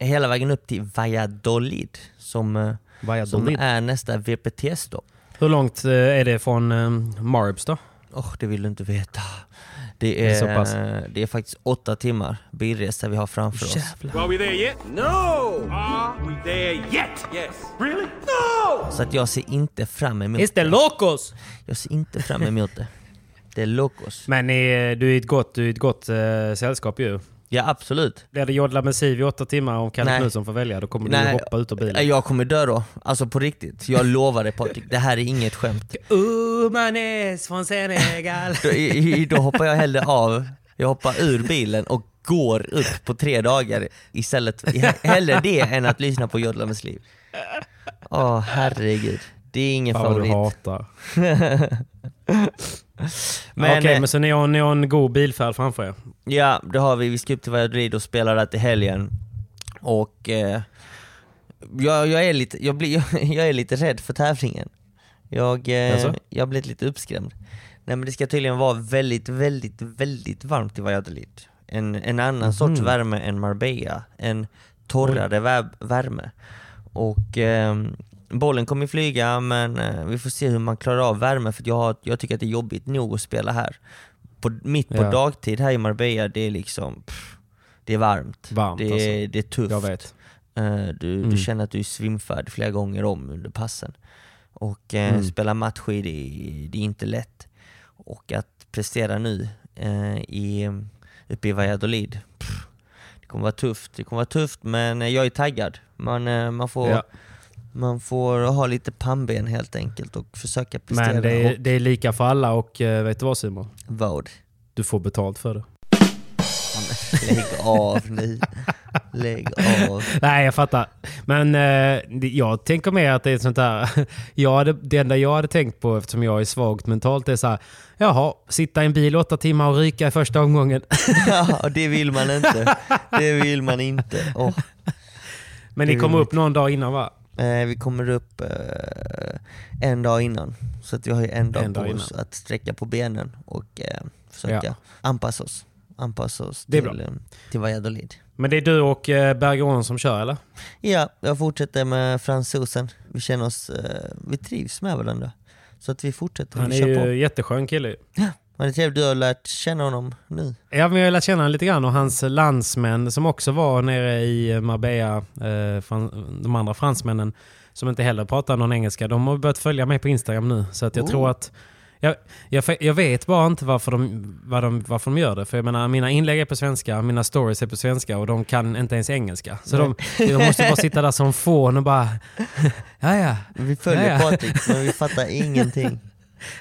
hela vägen upp till Valladolid som, eh, som Valladolid. är nästa VPT-stopp. Hur långt eh, är det från eh, Marbs då? Åh, det vill du inte veta. Det Det är är, så pass. det är faktiskt åtta timmar bilresa vi har framför oss. Jävlar. Are we there yet? No! Are we there yet? Yes. Really? No! Så att jag ser inte fram emot Is the locos? Jag ser inte fram emot det. Det är locos. Men ni, du är ett gott, du är ett gott eh, sällskap ju. Ja absolut. Blir det jodla med Siv i åtta timmar om Kalle. Knutsson får välja, då kommer Nej. du hoppa ut ur bilen. Jag kommer dö då. Alltså på riktigt. Jag lovar dig Patrik, det här är inget skämt. Umanes från Senegal. Då, i, då hoppar jag hellre av, jag hoppar ur bilen och går upp på tre dagar istället. Hellre det än att lyssna på Jodla med liv. Åh herregud. Det är ingen Fan vad du favorit. hatar. Men, Okej, eh, men så ni har, ni har en god bilfärd framför er? Ja, det har vi. Vi ska upp till Valladolid och spela där till helgen. Och eh, jag, jag, är lite, jag, blir, jag är lite rädd för tävlingen. Jag, eh, Jaså? jag har blivit lite uppskrämd. Nej men det ska tydligen vara väldigt, väldigt, väldigt varmt i Valladolid. En, en annan sorts Mhm. värme än Marbella. En torrare vä- värme. Och eh, bollen kommer flyga men eh, vi får se hur man klarar av värme för jag, har, jag tycker att det är jobbigt nog att spela här. På, mitt på Ja. dagtid här i Marbella, det är liksom pff, Det är varmt. Varmt det, är, alltså. det är tufft. Jag vet. Eh, du, Mm. du känner att du är svimfärdig flera gånger om under passen. Och eh, Mm. spela matcher, det, det är inte lätt. Och att prestera nu eh, i, uppe i Valladolid, pff, det kommer vara tufft. Det kommer vara tufft men jag är taggad. Man, eh, man, får, Ja. Man får ha lite pannben helt enkelt och försöka prestera. Men det är, det är lika för alla och eh, vet du vad Simon? vad? Du får betalt för det. Lägg av nu. Lägg av. Nej, jag fattar. Men eh, jag tänker mer att det är sånt där... Jag hade, det enda jag hade tänkt på eftersom jag är svagt mentalt är så här. Jaha, sitta i en bil åtta timmar och ryka i första omgången. Ja, det vill man inte. Det vill man inte. Åh. Men ni Det vill upp någon dag innan va? Eh, vi kommer upp eh, en dag innan. Så att vi har en dag En på dag oss innan. att sträcka på benen och eh, försöka Ja. anpassa oss. Anpassa oss Det är till, bra. eh, till Valladolid. Men det är du och eh, Bergeron som kör eller? Ja, jag fortsätter med fransosen. Vi känner oss, eh, vi trivs med varandra. Så att vi fortsätter, Han är ju på. jätteskön kille. Men det är trevligt, du har lärt känna honom nu. Ja, men jag har lärt känna honom lite grann och hans landsmän som också var nere i Marbella, eh, de andra fransmännen som inte heller pratar någon engelska, de har börjat följa mig på Instagram nu. Så att jag Oh. tror att jag, jag, jag vet bara inte varför de, vad de, varför de gör det. För jag menar, mina inlägg är på svenska, mina stories är på svenska och de kan inte ens engelska. Så de, de måste bara sitta där som fån och bara... Ja, ja. Vi följer Ja, ja. Patrik, men vi fattar ingenting.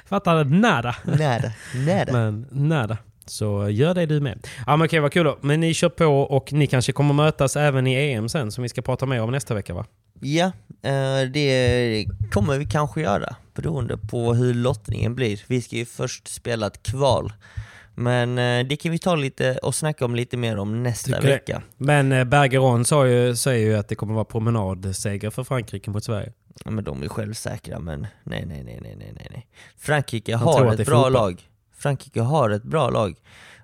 Fattar nada. Nada, nada. Men nada. Så gör det du med. Ja men okej, vad kul då. Men ni kör på och ni kanske kommer mötas även i EM sen som vi ska prata mer om nästa vecka va? Ja, eh, det kommer vi kanske göra beroende på hur lottningen blir. Vi ska ju först spela ett kval. Men eh, det kan vi ta lite och snacka om lite mer om nästa Tycker det. vecka. Men eh, Bergeron sa ju, säger ju att det kommer vara promenadseger för Frankrike mot Sverige. Ja, men de är självsäkra men nej nej nej nej nej nej. Frankrike tror har ett bra lag. Frankrike har ett bra lag.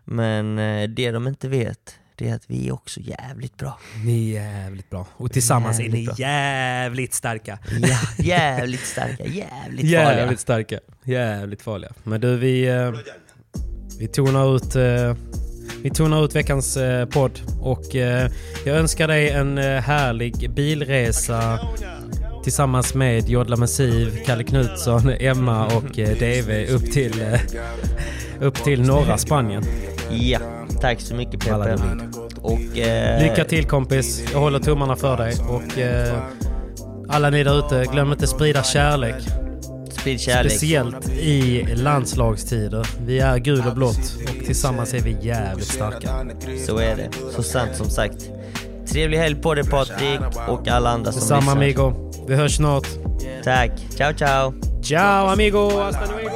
Men eh, det de inte vet, det är att vi är också jävligt bra. Ni är jävligt bra. Och tillsammans är ni Jävligt bra. jävligt starka. Ja, jävligt starka, jävligt farliga. Jävligt starka. Jävligt farliga. Men du, vi, eh, vi tonar ut eh, vi tonar ut veckans podd och jag önskar dig en härlig bilresa tillsammans med Jodla Massiv, Kalle Knutsson, Emma och eh, DV upp till, eh, upp till norra Spanien. Ja, tack så mycket. Valladolid. Och, eh, Lycka till kompis, jag håller tummarna för dig och eh, alla ni där ute, glöm inte sprida kärlek. Sprid kärlek. Speciellt i landslagstider. Vi är gul och blått och tillsammans är vi jävligt starka. Så är det. Så sant som sagt. Trevlig helg på dig Patrik och alla andra som Detsamma lyssnar. amigo. Vi hörs snart. Tack. Ciao ciao. Ciao amigo! Hasta luego!